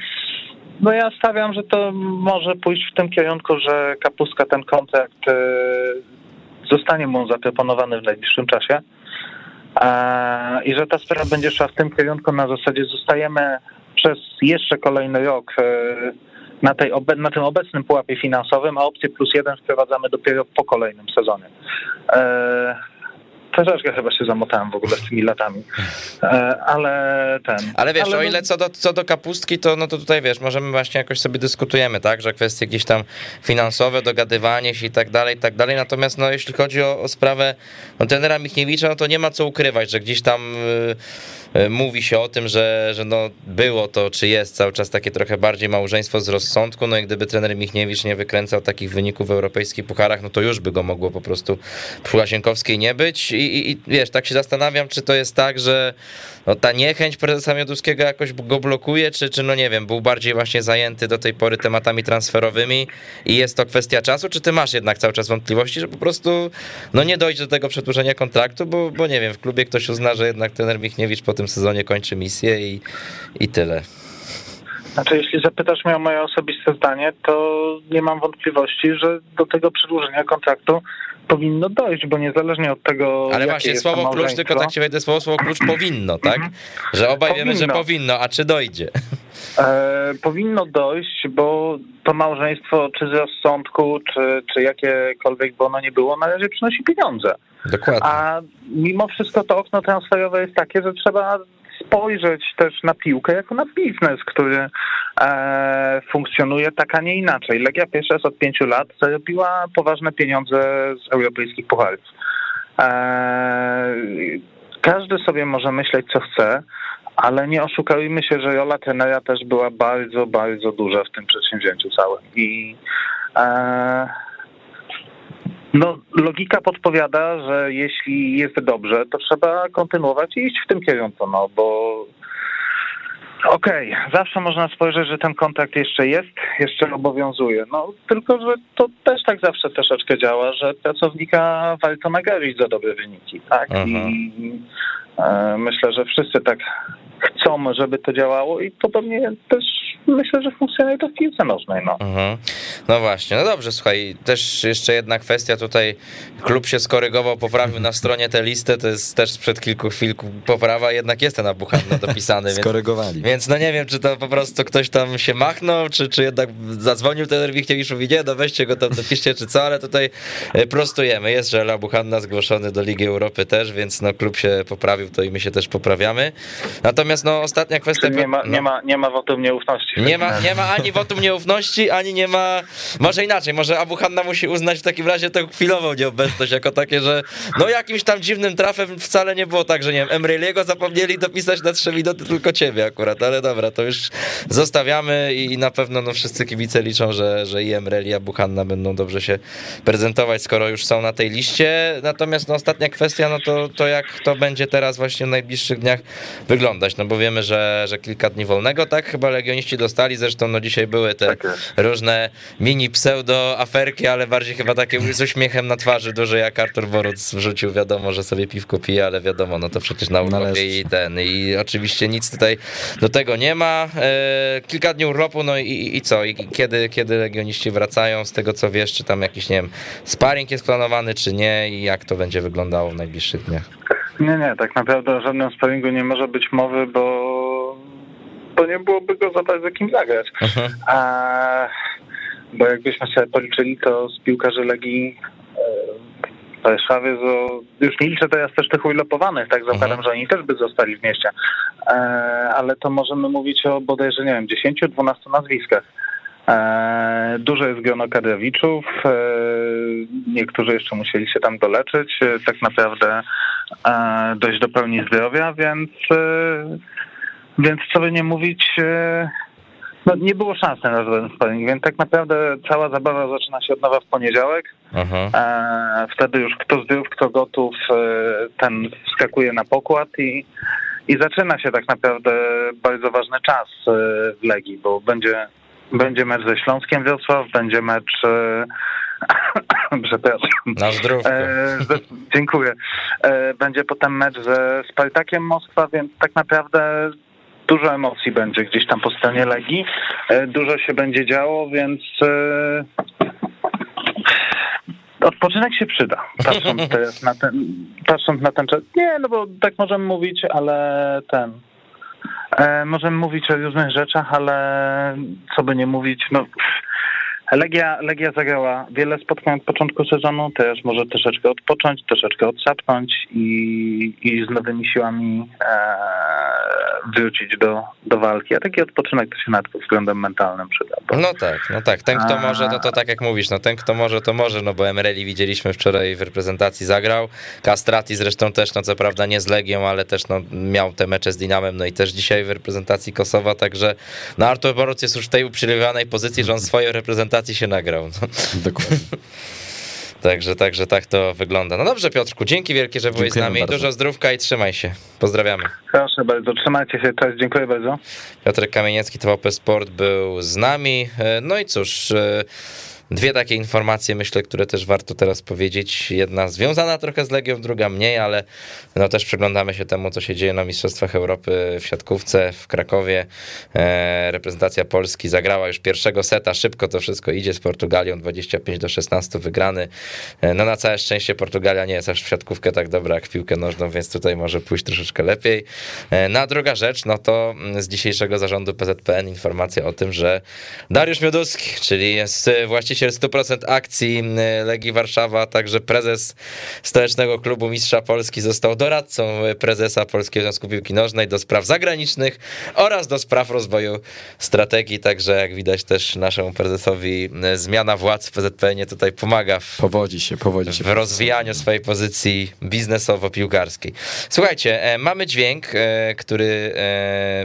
no ja stawiam, że to może pójść w tym kierunku, że Kapuska ten kontrakt e, zostanie mu zaproponowany w najbliższym czasie i że ta sprawa będzie szła w tym kierunku na zasadzie zostajemy przez jeszcze kolejny rok e, na, tej, na tym obecnym pułapie finansowym, a opcję plus jeden wprowadzamy dopiero po kolejnym sezonie. E, troszeczkę chyba się zamotałem w ogóle z tymi latami, e, ale ten... Ale wiesz, ale... o ile co do, co do kapustki, to no to tutaj wiesz, możemy właśnie jakoś sobie dyskutujemy, tak, że kwestie jakieś tam finansowe, dogadywanie się i tak dalej, i tak dalej, natomiast no jeśli chodzi o, o sprawę no, trenera Michniewicza, no to nie ma co ukrywać, że gdzieś tam... Yy, mówi się o tym, że, że no było to, czy jest cały czas takie trochę bardziej małżeństwo z rozsądku, no i gdyby trener Michniewicz nie wykręcał takich wyników w europejskich pucharach, no to już by go mogło po prostu w Łazienkowskiej nie być. I, i, i wiesz, tak się zastanawiam, czy to jest tak, że no, ta niechęć prezesa Mioduskiego jakoś go blokuje, czy, czy no nie wiem, był bardziej właśnie zajęty do tej pory tematami transferowymi i jest to kwestia czasu, czy ty masz jednak cały czas wątpliwości, że po prostu no nie dojdzie do tego przedłużenia kontraktu, bo, bo nie wiem, w klubie ktoś uzna, że jednak trener Michniewicz po tym sezonie kończy misję i, i tyle. Znaczy, jeśli zapytasz mnie o moje osobiste zdanie, to nie mam wątpliwości, że do tego przedłużenia kontraktu powinno dojść, bo niezależnie od tego. Ale właśnie słowo klucz, tylko tak się wejdę słowo, słowo klucz powinno, tak? Że obaj wiemy, że Powinno. powinno, a czy dojdzie? E, powinno dojść, bo to małżeństwo, czy z rozsądku, czy, czy jakiekolwiek by ono nie było, na razie przynosi pieniądze. Dokładnie. A mimo wszystko to okno transferowe jest takie, że trzeba spojrzeć też na piłkę jako na biznes, który e, funkcjonuje tak, a nie inaczej. Legia pierwszy raz od pięciu lat zarobiła poważne pieniądze z europejskich pucharów. E, każdy sobie może myśleć, co chce, ale nie oszukajmy się, że rola trenera też była bardzo, bardzo duża w tym przedsięwzięciu całym. I e, no, logika podpowiada, że jeśli jest dobrze, to trzeba kontynuować i iść w tym kierunku, no bo okej, zawsze można spojrzeć, że ten kontrakt jeszcze jest, jeszcze obowiązuje. No tylko, że to też tak zawsze troszeczkę działa, że pracownika warto nagrodzić za dobre wyniki, tak? Mhm. I e, myślę, że wszyscy tak chcą, żeby to działało i podobnie też myślę, że funkcjonuje to w piłce nożnej, no. Mhm. No właśnie, no dobrze, słuchaj, też jeszcze jedna kwestia tutaj, klub się skorygował, poprawił na stronie tę listę, to jest też sprzed kilku chwil poprawa, jednak jest ten Abuchanna dopisany, więc, Skorygowali. więc no nie wiem, czy to po prostu ktoś tam się machnął, czy, czy jednak zadzwonił ten Wichniewicz mówi, nie, no weźcie go tam, dopiszcie, czy co, ale tutaj e, prostujemy, jest, że Abuchanna zgłoszony do Ligi Europy też, więc no klub się poprawił, to i my się też poprawiamy. Natomiast no ostatnia kwestia... Nie ma, no. nie ma, nie ma wotum nieufności. Nie ma, nie ma ani wotum nieufności, ani nie ma. Może inaczej, może Abu Hanna musi uznać w takim razie tę chwilową nieobecność jako takie, że no jakimś tam dziwnym trafem wcale nie było tak, że nie wiem, Emreliego zapomnieli dopisać na trzy minuty tylko ciebie akurat, ale dobra, to już zostawiamy i na pewno no, wszyscy kibice liczą, że, że i Emreli, i Abu Hanna będą dobrze się prezentować, skoro już są na tej liście. Natomiast no, ostatnia kwestia, no to, to jak to będzie teraz właśnie w najbliższych dniach wyglądać, no bo wiemy, że, że kilka dni wolnego, tak? Chyba legioniści dostali, zresztą no dzisiaj były te Tak jest. różne mini pseudo aferki, ale bardziej chyba takie z uśmiechem na twarzy duży, jak Artur Boruc wrzucił, wiadomo, że sobie piwko pije, ale wiadomo, no to przecież na urlopie i ten, i oczywiście nic tutaj do tego nie ma. E, kilka dni urlopu, no i, i co? I kiedy, kiedy legioniści wracają, z tego co wiesz, czy tam jakiś, nie wiem, sparring jest planowany, czy nie i jak to będzie wyglądało w najbliższych dniach? Nie, nie, tak naprawdę o żadnym sparingu nie może być mowy, bo, bo nie byłoby go za bardzo kim zagrać. A, bo jakbyśmy sobie policzyli, to z piłkarzy Legii e, w Warszawie, już nie liczę teraz też tych ulopowanych, tak zakładam, Mhm. że oni też by zostali w mieście, e, ale to możemy mówić o bodajże, nie wiem, 10-12 nazwiskach. E, Duże jest grono kadrowiczów, e, niektórzy jeszcze musieli się tam doleczyć, tak naprawdę dojść do pełni zdrowia, więc, więc co by nie mówić, e, no nie było szans na żaden sparring, więc tak naprawdę cała zabawa zaczyna się od nowa w poniedziałek. Mhm. E, Wtedy już kto zdrów, kto gotów, e, ten wskakuje na pokład i, i zaczyna się tak naprawdę bardzo ważny czas w Legii, bo będzie, będzie mecz ze Śląskiem Wrocław, będzie mecz przepraszam, Na zdrówko. E, ze, dziękuję. E, będzie potem mecz ze Spartakiem Moskwa, więc tak naprawdę dużo emocji będzie gdzieś tam po stronie Legii. E, dużo się będzie działo, więc e, odpoczynek się przyda. Patrząc teraz na ten, patrząc na ten czas. Nie, no bo tak możemy mówić, ale ten. E, możemy mówić o różnych rzeczach, ale co by nie mówić, no Legia, Legia zagrała wiele spotkań od początku sezonu, teraz może troszeczkę odpocząć, troszeczkę odsapnąć i, i z nowymi siłami e, wrócić do, do walki. A taki odpoczynek to się pod względem mentalnym przyda. Bo, No tak, no tak. Ten, kto A- może, no to tak jak mówisz, no ten, kto może, to może, no bo Emreli widzieliśmy wczoraj w reprezentacji zagrał. Castrati zresztą też, no co prawda nie z Legią, ale też no, miał te mecze z Dinamem, no i też dzisiaj w reprezentacji Kosowa, także no Artur Boruc jest już w tej uprzywilejowanej pozycji, że on swojej reprezentacji się nagrał. No. Dokładnie. Także, także tak to wygląda. No dobrze Piotrku, dzięki wielkie, że byłeś z nami. bardzo. Dużo zdrówka i trzymaj się. Pozdrawiamy. Proszę bardzo, trzymajcie się, cześć, dziękuję bardzo. Piotrek Kamieniecki, TVP Sport był z nami. E, No i cóż, e, Dwie takie informacje, myślę, które też warto teraz powiedzieć. Jedna związana trochę z Legią, druga mniej, ale no też przyglądamy się temu, co się dzieje na Mistrzostwach Europy w siatkówce w Krakowie. E, reprezentacja Polski zagrała już pierwszego seta, szybko to wszystko idzie z Portugalią, 25 do 16 wygrany. E, no na całe szczęście Portugalia nie jest aż w siatkówkę tak dobra jak w piłkę nożną, więc tutaj może pójść troszeczkę lepiej. No druga rzecz, no to z dzisiejszego zarządu PZPN informacja o tym, że Dariusz Mioduski, czyli jest właściciel 100% akcji Legii Warszawa, także prezes Stołecznego Klubu Mistrza Polski został doradcą prezesa Polskiego Związku Piłki Nożnej do spraw zagranicznych oraz do spraw rozwoju strategii, także jak widać też naszemu prezesowi zmiana władz w PZPN tutaj pomaga w, powodzi się, powodzi się. w rozwijaniu swojej pozycji biznesowo-piłkarskiej. Słuchajcie, e, mamy dźwięk, e, który e,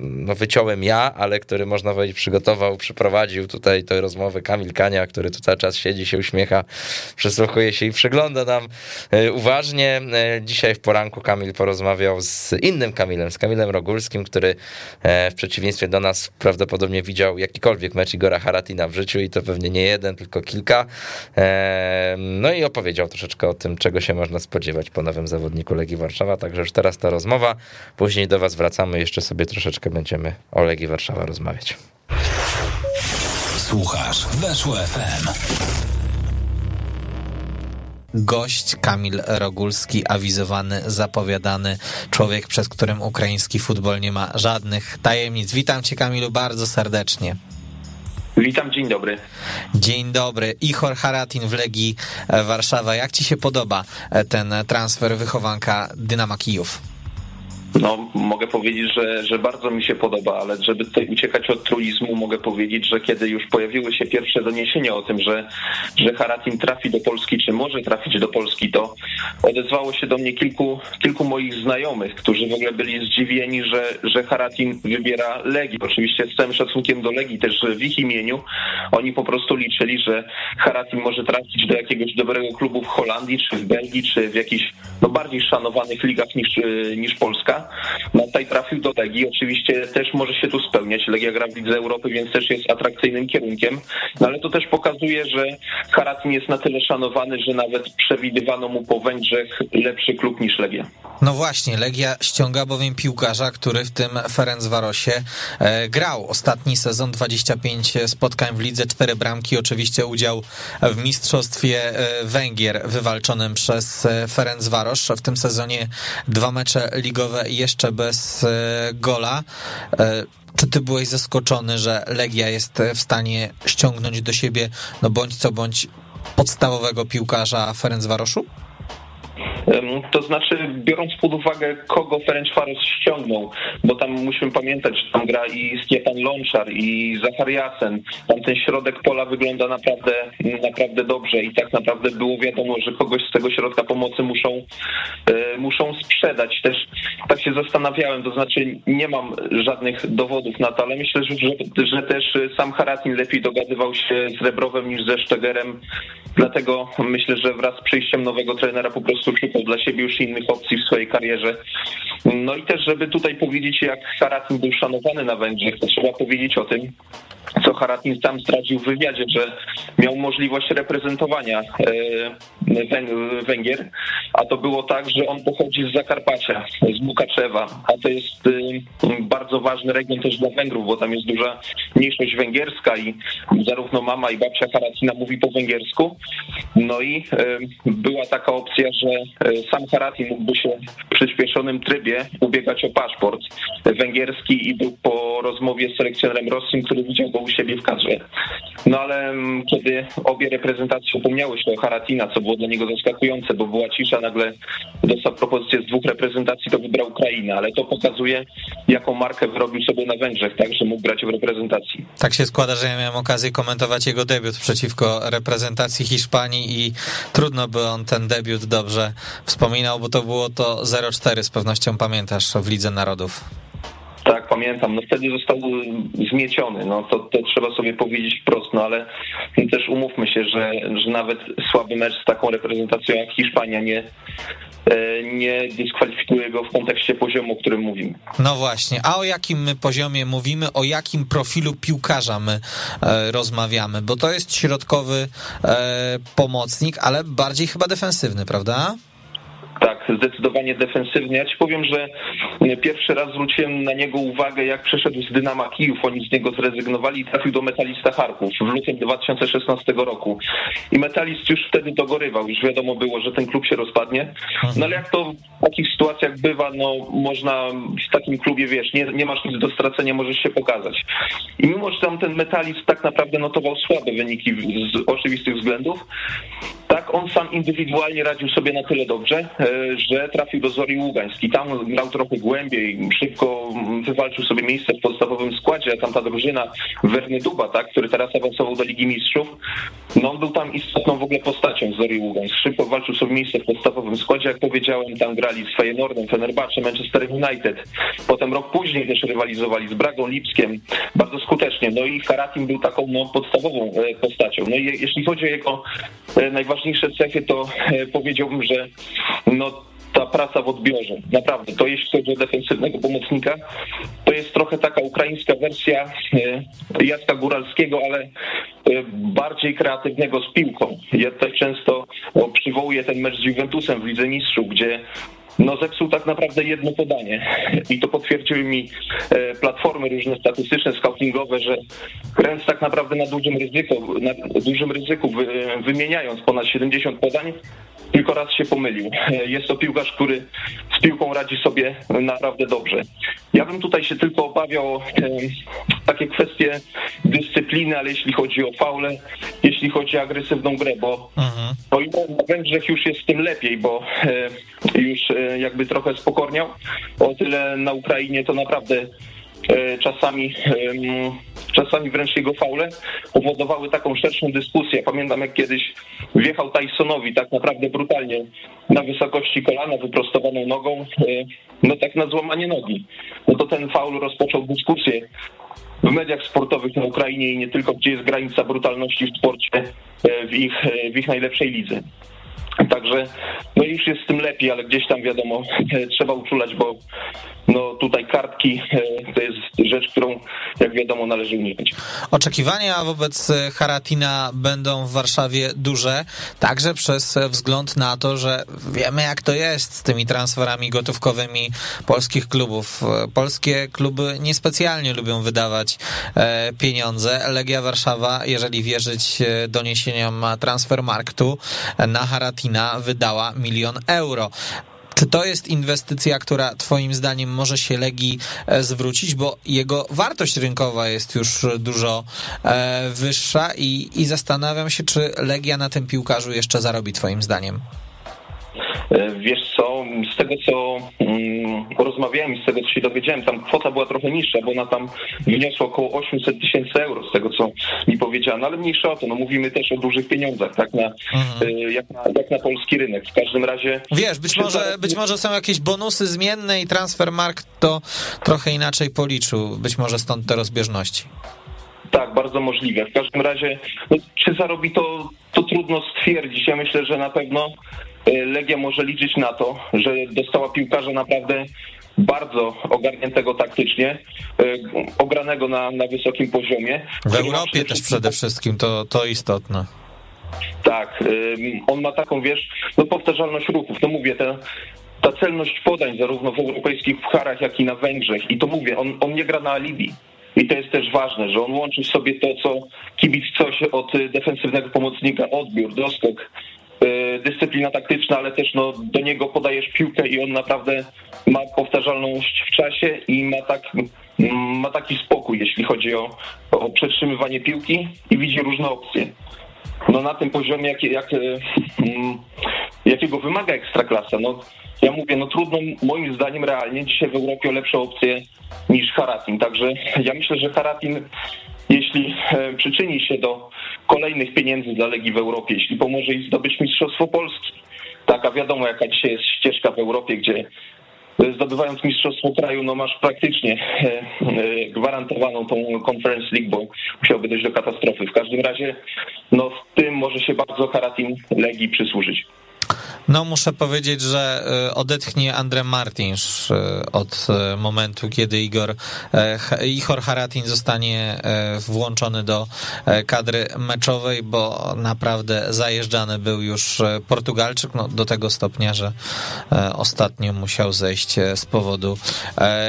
no, wyciąłem ja, ale który można powiedzieć przygotował, przyprowadził tutaj tę rozmowę Kamil Kania, który tu cały czas siedzi, się uśmiecha, przysłuchuje się i przegląda nam uważnie. Dzisiaj w poranku Kamil porozmawiał z innym Kamilem, z Kamilem Rogulskim, który w przeciwieństwie do nas prawdopodobnie widział jakikolwiek mecz Igora Haratina w życiu i to pewnie nie jeden, tylko kilka. No i opowiedział troszeczkę o tym, czego się można spodziewać po nowym zawodniku Legii Warszawa, także już teraz ta rozmowa, później do was wracamy, jeszcze sobie troszeczkę będziemy o Legii Warszawa rozmawiać. Słuchasz, weszło FM. Gość Kamil Rogulski, awizowany, zapowiadany człowiek, przed którym ukraiński futbol nie ma żadnych tajemnic. Witam cię Kamilu bardzo serdecznie. Witam, dzień dobry. Dzień dobry. Ichor Haratin w Legii Warszawa. Jak ci się podoba ten transfer wychowanka Dynama Kijów? No, mogę powiedzieć, że, że bardzo mi się podoba, ale żeby tutaj uciekać od truizmu, mogę powiedzieć, że kiedy już pojawiły się pierwsze doniesienia o tym, że, że Haratin trafi do Polski, czy może trafić do Polski, to odezwało się do mnie kilku, kilku moich znajomych, którzy w ogóle byli zdziwieni, że, że Haratin wybiera Legii. Oczywiście z całym szacunkiem do Legii, też w ich imieniu. Oni po prostu liczyli, że Haratin może trafić do jakiegoś dobrego klubu w Holandii, czy w Belgii, czy w jakichś no, bardziej szanowanych ligach niż, niż Polska. Tutaj trafił do Legii, oczywiście też może się tu spełniać. Legia gra w Lidze Europy, więc też jest atrakcyjnym kierunkiem, no ale to też pokazuje, że Haratin jest na tyle szanowany, że nawet przewidywano mu po Węgrzech lepszy klub niż Legia. No właśnie, Legia ściąga bowiem piłkarza, który w tym Ferencvarosie e, grał. Ostatni sezon 25 spotkań w lidze, 4 bramki, oczywiście udział w mistrzostwie e, Węgier wywalczonym przez e, Ferencvaros. W tym sezonie dwa mecze ligowe jeszcze bez e, gola. E, czy ty byłeś zaskoczony, że Legia jest w stanie ściągnąć do siebie, no bądź co bądź podstawowego piłkarza Ferencvaroszu? To znaczy, biorąc pod uwagę, kogo Ferencvaros ściągnął, bo tam musimy pamiętać, że tam gra i Stefan Lonczar, i Zachariasen. Tam ten środek pola wygląda naprawdę, naprawdę dobrze i tak naprawdę było wiadomo, że kogoś z tego środka pomocy muszą, e, muszą sprzedać. Też tak się zastanawiałem, to znaczy nie mam żadnych dowodów na to, ale myślę, że, że też sam Haratin lepiej dogadywał się z Rebrowem niż ze Sztegerem, dlatego myślę, że wraz z przyjściem nowego trenera po prostu szukał dla siebie już innych opcji w swojej karierze. No i też, żeby tutaj powiedzieć, jak Haratin był szanowany na Węgrzech, to trzeba powiedzieć o tym, co Haratin sam zdradził w wywiadzie, że miał możliwość reprezentowania e, Węgier, a to było tak, że on pochodzi z Zakarpacia, z Mukaczewa, a to jest e, bardzo ważny region też dla Węgrów, bo tam jest duża mniejszość węgierska i zarówno mama i babcia Haratina mówi po węgiersku. No i e, była taka opcja, że sam Haratin mógłby się w przyspieszonym trybie ubiegać o paszport węgierski i był po rozmowie z selekcjonerem Rossim, który widział go u siebie w kadrze. No ale mm, kiedy obie reprezentacje upomniały się o Haratina, co było dla niego zaskakujące, bo była cisza, nagle dostał propozycję z dwóch reprezentacji, to wybrał Ukrainę, ale to pokazuje, jaką markę wyrobił sobie na Węgrzech, tak, że mógł grać w reprezentacji. Tak się składa, że ja miałem okazję komentować jego debiut przeciwko reprezentacji Hiszpanii i trudno by on ten debiut dobrze wspominał, bo to było to 0-4, z pewnością pamiętasz, w Lidze Narodów. Tak, pamiętam, no wtedy został zmieciony, no to, to trzeba sobie powiedzieć wprost, no ale też umówmy się, że, że nawet słaby mecz z taką reprezentacją jak Hiszpania nie, e, nie dyskwalifikuje go w kontekście poziomu, o którym mówimy. No właśnie, a o jakim my poziomie mówimy, o jakim profilu piłkarza my e, rozmawiamy, bo to jest środkowy e, pomocnik, ale bardziej chyba defensywny, prawda? Tak, zdecydowanie defensywny. Ja ci powiem, że pierwszy raz zwróciłem na niego uwagę, jak przeszedł z Dynama Kijów. Oni z niego zrezygnowali i trafił do Metalista Charków w lutym 2016 roku. I Metalist już wtedy dogorywał. Już wiadomo było, że ten klub się rozpadnie. No ale jak to w takich sytuacjach bywa, no można w takim klubie, wiesz, nie, nie masz nic do stracenia, możesz się pokazać. I mimo, że tam ten Metalist tak naprawdę notował słabe wyniki z oczywistych względów, tak on sam indywidualnie radził sobie na tyle dobrze, e, że trafił do Zori Ługański. Tam grał trochę głębiej, szybko wywalczył sobie miejsce w podstawowym składzie, a tam ta drużyna Werny Duba, tak, który teraz awansował do Ligi Mistrzów, no on był tam istotną w ogóle postacią Zori Ługańsk. Szybko walczył sobie miejsce w podstawowym składzie, jak powiedziałem, tam grali z Feyenoordem, Fenerbahce, Manchester United. Potem rok później też rywalizowali z Bragą Lipskiem bardzo skutecznie. No i Haratim był taką no, podstawową e, postacią. No i jeśli chodzi o jego e, najważniejsze cechy, to powiedziałbym, że no ta praca w odbiorze. Naprawdę, to jeśli chodzi o defensywnego pomocnika, to jest trochę taka ukraińska wersja e, Jacka Góralskiego, ale e, bardziej kreatywnego z piłką. Ja tutaj często przywołuję ten mecz z Juventusem w Lidze Mistrzów, gdzie no zepsuł tak naprawdę jedno podanie i to potwierdziły mi e, platformy różne statystyczne, scoutingowe, że Kręc tak naprawdę na dużym ryzyku, na dużym ryzyku wymieniając ponad 70 podań, tylko raz się pomylił. Jest to piłkarz, który z piłką radzi sobie naprawdę dobrze. Ja bym tutaj się tylko obawiał takie kwestie dyscypliny, ale jeśli chodzi o faule, jeśli chodzi o agresywną grę, bo mhm. o ile na Węgrzech już jest tym lepiej, bo e, już e, jakby trochę spokorniał, o tyle na Ukrainie to naprawdę E, czasami, czasami wręcz jego faule powodowały taką szerszą dyskusję. Pamiętam jak kiedyś wjechał Tysonowi tak naprawdę brutalnie na wysokości kolana, wyprostowaną nogą, e, no tak na złamanie nogi. No to ten faul rozpoczął dyskusję w mediach sportowych na Ukrainie i nie tylko, gdzie jest granica brutalności w sporcie e, w ich, w ich najlepszej lidze. Także no już jest z tym lepiej, ale gdzieś tam wiadomo, trzeba uczulać, bo no tutaj kartki e, to jest rzecz, którą jak wiadomo należy unikać. Oczekiwania wobec Haratina będą w Warszawie duże, także przez wzgląd na to, że wiemy jak to jest z tymi transferami gotówkowymi polskich klubów. Polskie kluby niespecjalnie lubią wydawać e, pieniądze. Legia Warszawa, jeżeli wierzyć e, doniesieniom Transfermarktu, na Haratina wydała milion euro. Czy to jest inwestycja, która Twoim zdaniem może się Legii e, zwrócić, bo jego wartość rynkowa jest już dużo e, wyższa i, i zastanawiam się, czy Legia na tym piłkarzu jeszcze zarobi Twoim zdaniem? E, wiesz co, z tego co mm, rozmawiałem i z tego co się dowiedziałem, tam kwota była trochę niższa, bo ona tam wyniosła około 800 tysięcy euro, z tego co mi powiedziano, ale mniejsza o to, no mówimy też o dużych pieniądzach, tak, na, mhm. E, jak, na, jak na polski rynek. W każdym razie... Wiesz, być może, być może są jakieś bonusy zmienne i Transfermarkt to trochę inaczej policzył, być może stąd te rozbieżności. Tak, bardzo możliwe. W każdym razie, no, czy zarobi to, to trudno stwierdzić. Ja myślę, że na pewno Legia może liczyć na to, że dostała piłkarza naprawdę bardzo ogarniętego taktycznie, e, ogranego na, na wysokim poziomie. W Europie też przede wszystkim, to, to istotne. Tak, e, on ma taką, wiesz, no powtarzalność ruchów, to mówię, ta, ta celność podań zarówno w europejskich pucharach, jak i na Węgrzech i to mówię, on, on nie gra na alibi. I to jest też ważne, że on łączy sobie to, co kibic coś od defensywnego pomocnika, odbiór, doskok, E, dyscyplina taktyczna, ale też no, do niego podajesz piłkę i on naprawdę ma powtarzalność w czasie i ma, tak, ma taki spokój, jeśli chodzi o, o przetrzymywanie piłki i widzi różne opcje. No na tym poziomie, jak, jak, e, mm, jakiego wymaga ekstraklasa, no ja mówię, no trudno moim zdaniem realnie dzisiaj w Europie o lepsze opcje niż Haratin. Także ja myślę, że Haratin jeśli e, przyczyni się do kolejnych pieniędzy dla Legii w Europie, jeśli pomoże im zdobyć Mistrzostwo Polski. Taka wiadomo, jaka dzisiaj jest ścieżka w Europie, gdzie zdobywając mistrzostwo kraju, no masz praktycznie gwarantowaną tą Conference League, bo musiałby dojść do katastrofy. W każdym razie, no w tym może się bardzo Haratin Legii przysłużyć. No, muszę powiedzieć, że e, odetchnie Andre Martins e, od e, momentu, kiedy Igor, Ihor Haratin zostanie włączony do kadry meczowej, bo naprawdę zajeżdżany był już Portugalczyk, no, do tego stopnia, że ostatnio musiał zejść z powodu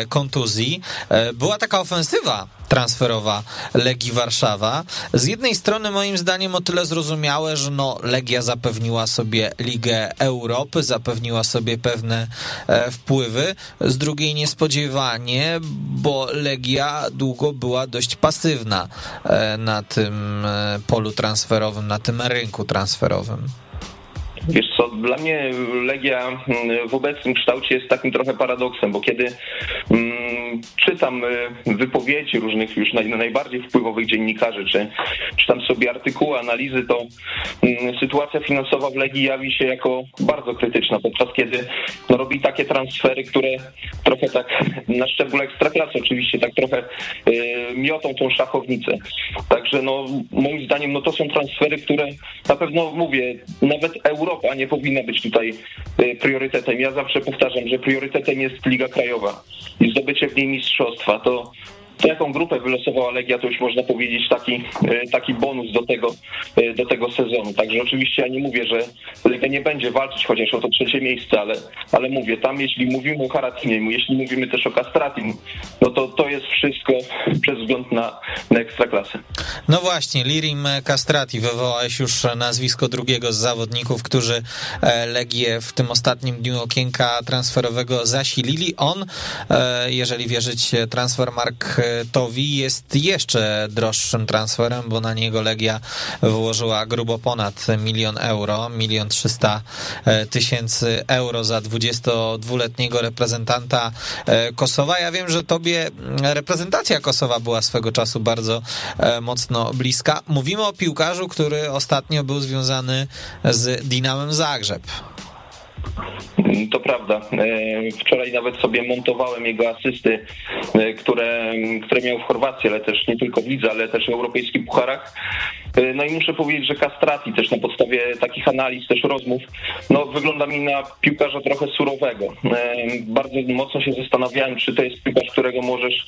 kontuzji. Była taka ofensywa transferowa Legii Warszawa. Z jednej strony moim zdaniem o tyle zrozumiałe, że no Legia zapewniła sobie Ligę Europy, zapewniła sobie pewne e, wpływy, z drugiej niespodziewanie, bo Legia długo była dość pasywna e, na tym e, polu transferowym, na tym rynku transferowym. Wiesz co, dla mnie Legia mm, w obecnym kształcie jest takim trochę paradoksem, bo kiedy mm, czytam y, wypowiedzi różnych już naj, najbardziej wpływowych dziennikarzy, czy czytam sobie artykuły, analizy, to mm, sytuacja finansowa w Legii jawi się jako bardzo krytyczna, podczas kiedy no, robi takie transfery, które trochę tak na szczeblu ekstraklasy oczywiście tak trochę y, miotą tą szachownicę. Także no moim zdaniem no to są transfery, które na pewno mówię, nawet Europa nie powinna być tutaj y, priorytetem. Ja zawsze powtarzam, że priorytetem jest Liga Krajowa i zdobycie w niej mistrzostwa. To jaką grupę wylosowała Legia, to już można powiedzieć taki, e, taki bonus do tego, e, do tego sezonu. Także oczywiście ja nie mówię, że Legia nie będzie walczyć chociaż o to trzecie miejsce, ale, ale mówię, tam jeśli mówimy o Haratinie, jeśli mówimy też o Castratim, no to to jest wszystko przez wzgląd na, na ekstraklasę. No właśnie, Lirim Castrati, wywołałeś już nazwisko drugiego z zawodników, którzy e, Legię w tym ostatnim dniu okienka transferowego zasilili. On, jeżeli wierzyć Transfermark Towi jest jeszcze droższym transferem, bo na niego Legia wyłożyła grubo ponad milion euro, milion trzysta e, tysięcy euro za 22-letniego reprezentanta e, Kosowa. Ja wiem, że tobie reprezentacja Kosowa była swego czasu bardzo e, mocno bliska. Mówimy o piłkarzu, który ostatnio był związany z Dinamem Zagrzeb. To prawda. E, wczoraj nawet sobie montowałem jego asysty, e, które, które miał w Chorwacji, ale też nie tylko w lidze, ale też w europejskich pucharach. E, no i muszę powiedzieć, że Castrati też na podstawie takich analiz, też rozmów, no wygląda mi na piłkarza trochę surowego. Bardzo mocno się zastanawiałem, czy to jest piłkarz, którego możesz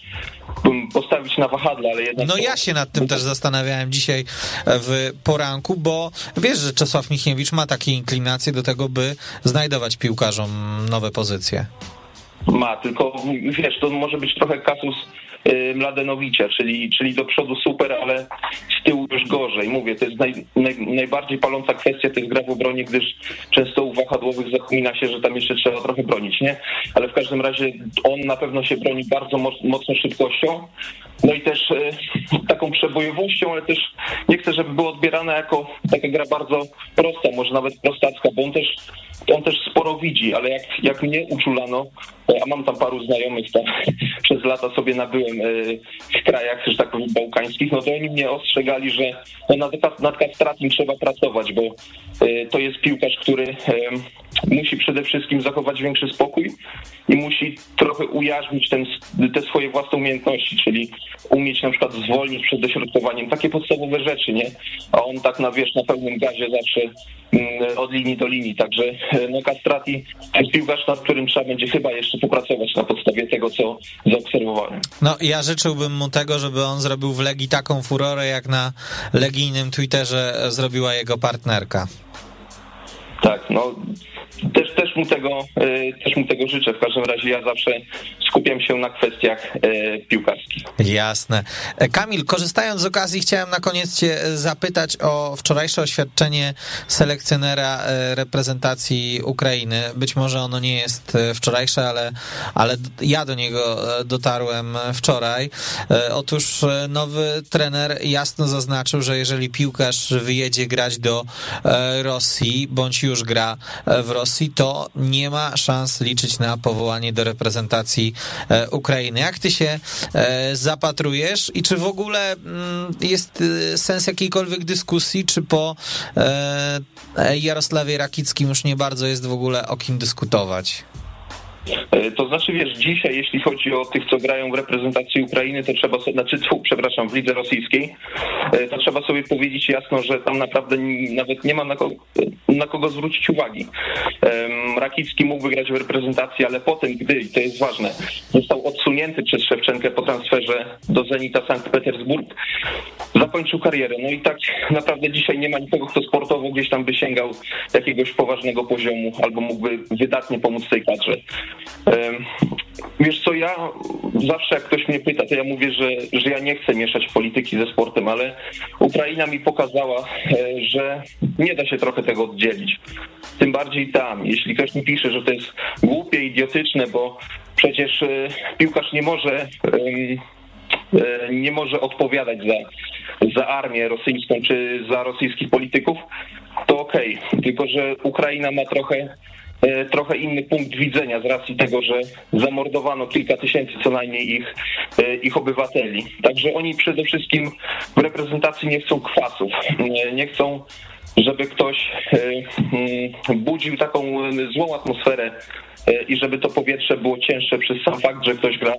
postawić na wahadle, ale jednak... No ja się nad tym też zastanawiałem dzisiaj w poranku, bo wiesz, że Czesław Michniewicz ma takie inklinacje do tego, by znajdować piłkarzom nowe pozycje. Ma, tylko wiesz, to może być trochę kasus y, Mladenowicza, czyli, czyli do przodu super, ale tyłu już gorzej. Mówię, to jest naj, naj, najbardziej paląca kwestia, jest gra w obronie, gdyż często u wahadłowych zapomina się, że tam jeszcze trzeba trochę bronić, nie? Ale w każdym razie on na pewno się broni bardzo mocno szybkością, no i też e, taką przebojowością, ale też nie chcę, żeby było odbierane jako taka gra bardzo prosta, może nawet prostacka, bo on też, on też sporo widzi, ale jak, jak mnie uczulano, e, a mam tam paru znajomych, tam przez lata sobie nabyłem e, w krajach, że tak powiem, bałkańskich, no to oni mnie ostrzegali, że no nad, nad kastratem trzeba pracować, bo to jest piłkarz, który musi przede wszystkim zachować większy spokój i musi trochę ujarzmić ten, te swoje własne umiejętności, czyli umieć na przykład zwolnić przed dośrodkowaniem, takie podstawowe rzeczy, nie? A on tak na wiesz, na pełnym gazie zawsze mm, od linii do linii, także no Castrati to jest piłkarz, nad którym trzeba będzie chyba jeszcze popracować na podstawie tego, co zaobserwowałem. No ja życzyłbym mu tego, żeby on zrobił w Legii taką furorę, jak na legijnym Twitterze zrobiła jego partnerka. Tak, no też, też, mu tego, e, też mu tego życzę. W każdym razie ja zawsze skupiam się na kwestiach e, piłkarskich. Jasne. E, Kamil, korzystając z okazji, chciałem na koniec Cię zapytać o wczorajsze oświadczenie selekcjonera reprezentacji Ukrainy. Być może ono nie jest wczorajsze, ale, ale ja do niego dotarłem wczoraj. Otóż nowy trener jasno zaznaczył, że jeżeli piłkarz wyjedzie grać do Rosji, bądź już gra w Rosji, Rosji, to nie ma szans liczyć na powołanie do reprezentacji e, Ukrainy. Jak ty się e, zapatrujesz i czy w ogóle mm, jest e, sens jakiejkolwiek dyskusji, czy po Jarosławie Rakickim już nie bardzo jest w ogóle o kim dyskutować? E, to znaczy, wiesz, dzisiaj, jeśli chodzi o tych, co grają w reprezentacji Ukrainy, to trzeba sobie, znaczy, tfu, przepraszam, w lidze rosyjskiej, e, to trzeba sobie powiedzieć jasno, że tam naprawdę nawet nie ma na kogo, na kogo zwrócić uwagi. Rakicki mógł wygrać w reprezentacji, ale potem, gdy, i to jest ważne, został odsunięty przez Szewczenkę po transferze do Zenita Sankt Petersburg, zakończył karierę. No i tak naprawdę dzisiaj nie ma nikogo, kto sportowo gdzieś tam by sięgał jakiegoś poważnego poziomu albo mógłby wydatnie pomóc tej kadrze. Wiesz co, ja zawsze jak ktoś mnie pyta, to ja mówię, że, że ja nie chcę mieszać polityki ze sportem, ale Ukraina mi pokazała, e, że nie da się trochę tego oddzielić. Tym bardziej tam. Jeśli ktoś mi pisze, że to jest głupie, idiotyczne, bo przecież e, piłkarz nie może e, nie może odpowiadać za, za armię rosyjską czy za rosyjskich polityków, to okej. Okay. Tylko, że Ukraina ma trochę trochę inny punkt widzenia z racji tego, że zamordowano kilka tysięcy co najmniej ich, e, ich obywateli. Także oni przede wszystkim w reprezentacji nie chcą kwasów, e, nie chcą żeby ktoś mm, budził taką złą atmosferę E, i żeby to powietrze było cięższe przez sam fakt, że ktoś gra,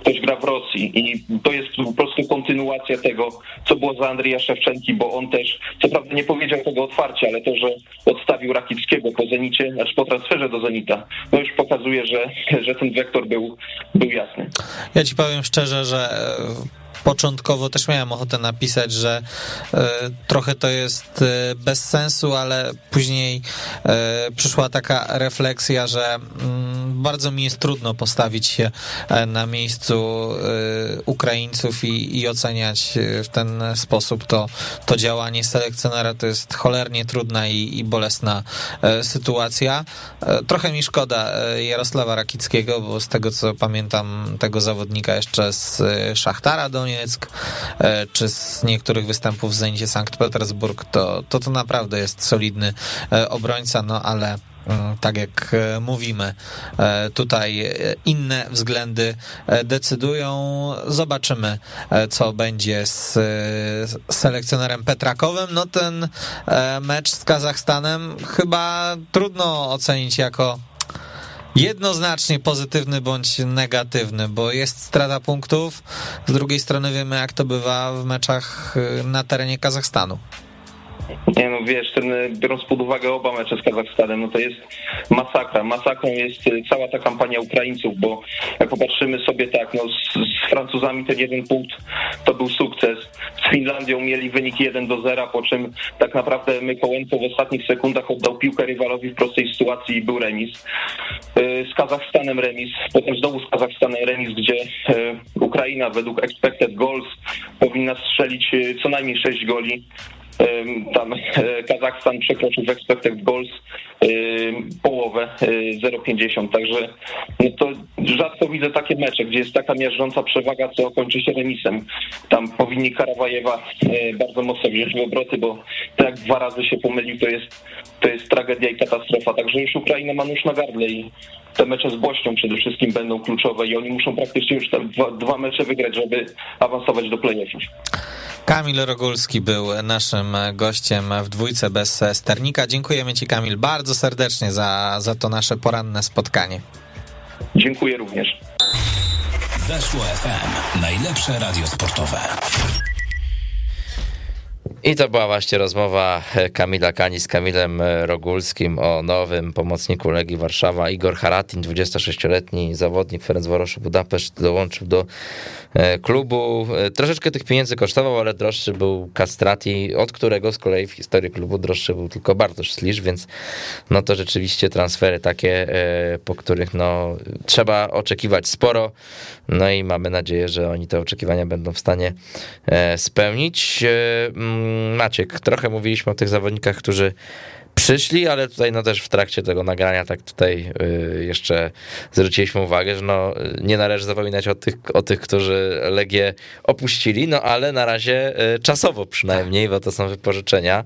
ktoś gra w Rosji. I to jest po prostu kontynuacja tego, co było za Andrija Szewczenki, bo on też, co prawda nie powiedział tego otwarcie, ale to, że odstawił Rakickiego po Zenicie, znaczy po transferze do Zenita, no już pokazuje, że, że ten wektor był, był jasny. Ja ci powiem szczerze, że początkowo też miałem ochotę napisać, że e, trochę to jest e, bez sensu, ale później e, przyszła taka refleksja, że mm, bardzo mi jest trudno postawić się na miejscu Ukraińców i, i oceniać w ten sposób to, to działanie selekcjonera. To jest cholernie trudna i, i bolesna sytuacja. Trochę mi szkoda Jarosława Rakickiego, bo z tego co pamiętam tego zawodnika jeszcze z Szachtara Donieck, e, czy z niektórych występów w Zenicie Sankt Petersburg, to, to to naprawdę jest solidny e, obrońca, no ale mm, tak jak e, mówimy, tutaj inne względy decydują. Zobaczymy, co będzie z selekcjonerem Petrakowym. No ten mecz z Kazachstanem chyba trudno ocenić jako jednoznacznie pozytywny bądź negatywny, bo jest strata punktów. Z drugiej strony wiemy, jak to bywa w meczach y, na terenie Kazachstanu. Nie no wiesz, ten, biorąc pod uwagę oba mecze z Kazachstanem, no to jest masakra. Masakrą jest y, cała ta kampania Ukraińców, bo jak popatrzymy sobie tak, no z, z Francuzami ten jeden punkt to był sukces. Z Finlandią mieli wynik 1 do 0, po czym tak naprawdę Mykołęco w ostatnich sekundach oddał piłkę rywalowi w prostej sytuacji i był remis. Y, z Kazachstanem remis, potem znowu z Kazachstanem remis, gdzie y, Ukraina według expected goals powinna strzelić co najmniej 6 goli tam e, Kazachstan przekroczył w expected goals połowę 0,50, e, także no to rzadko widzę takie mecze, gdzie jest taka miażdżąca przewaga, co kończy się remisem. Tam powinni Karawajewa e, bardzo mocno wziąć w obroty, bo tak jak dwa razy się pomylił, to jest, to jest tragedia i katastrofa, także już Ukraina ma nóż na gardle i te mecze z Bośnią przede wszystkim będą kluczowe i oni muszą praktycznie już te dwa, dwa mecze wygrać, żeby awansować do playoffów. Kamil Rogulski był naszym gościem w dwójce bez sternika. Dziękujemy Ci, Kamil, bardzo serdecznie za, za to nasze poranne spotkanie. Dziękuję również. Weszło FM. Najlepsze radio sportowe. I to była właśnie rozmowa Kamila Kani z Kamilem Rogulskim o nowym pomocniku Legii Warszawa. Igor Haratin, 26-letni zawodnik Ferencvaroszu Budapeszt, dołączył do e, klubu. E, troszeczkę tych pieniędzy kosztował, ale droższy był Castrati, od którego z kolei w historii klubu droższy był tylko Bartosz Slisz, więc no to rzeczywiście transfery takie, e, po których no trzeba oczekiwać sporo. No i mamy nadzieję, że oni te oczekiwania będą w stanie spełnić. Mm, Maciek, trochę mówiliśmy o tych zawodnikach, którzy przyszli, ale tutaj no też w trakcie tego nagrania tak tutaj y, jeszcze zwróciliśmy uwagę, że no nie należy zapominać o tych, o tych, którzy Legię opuścili, no ale na razie y, czasowo przynajmniej, bo to są wypożyczenia.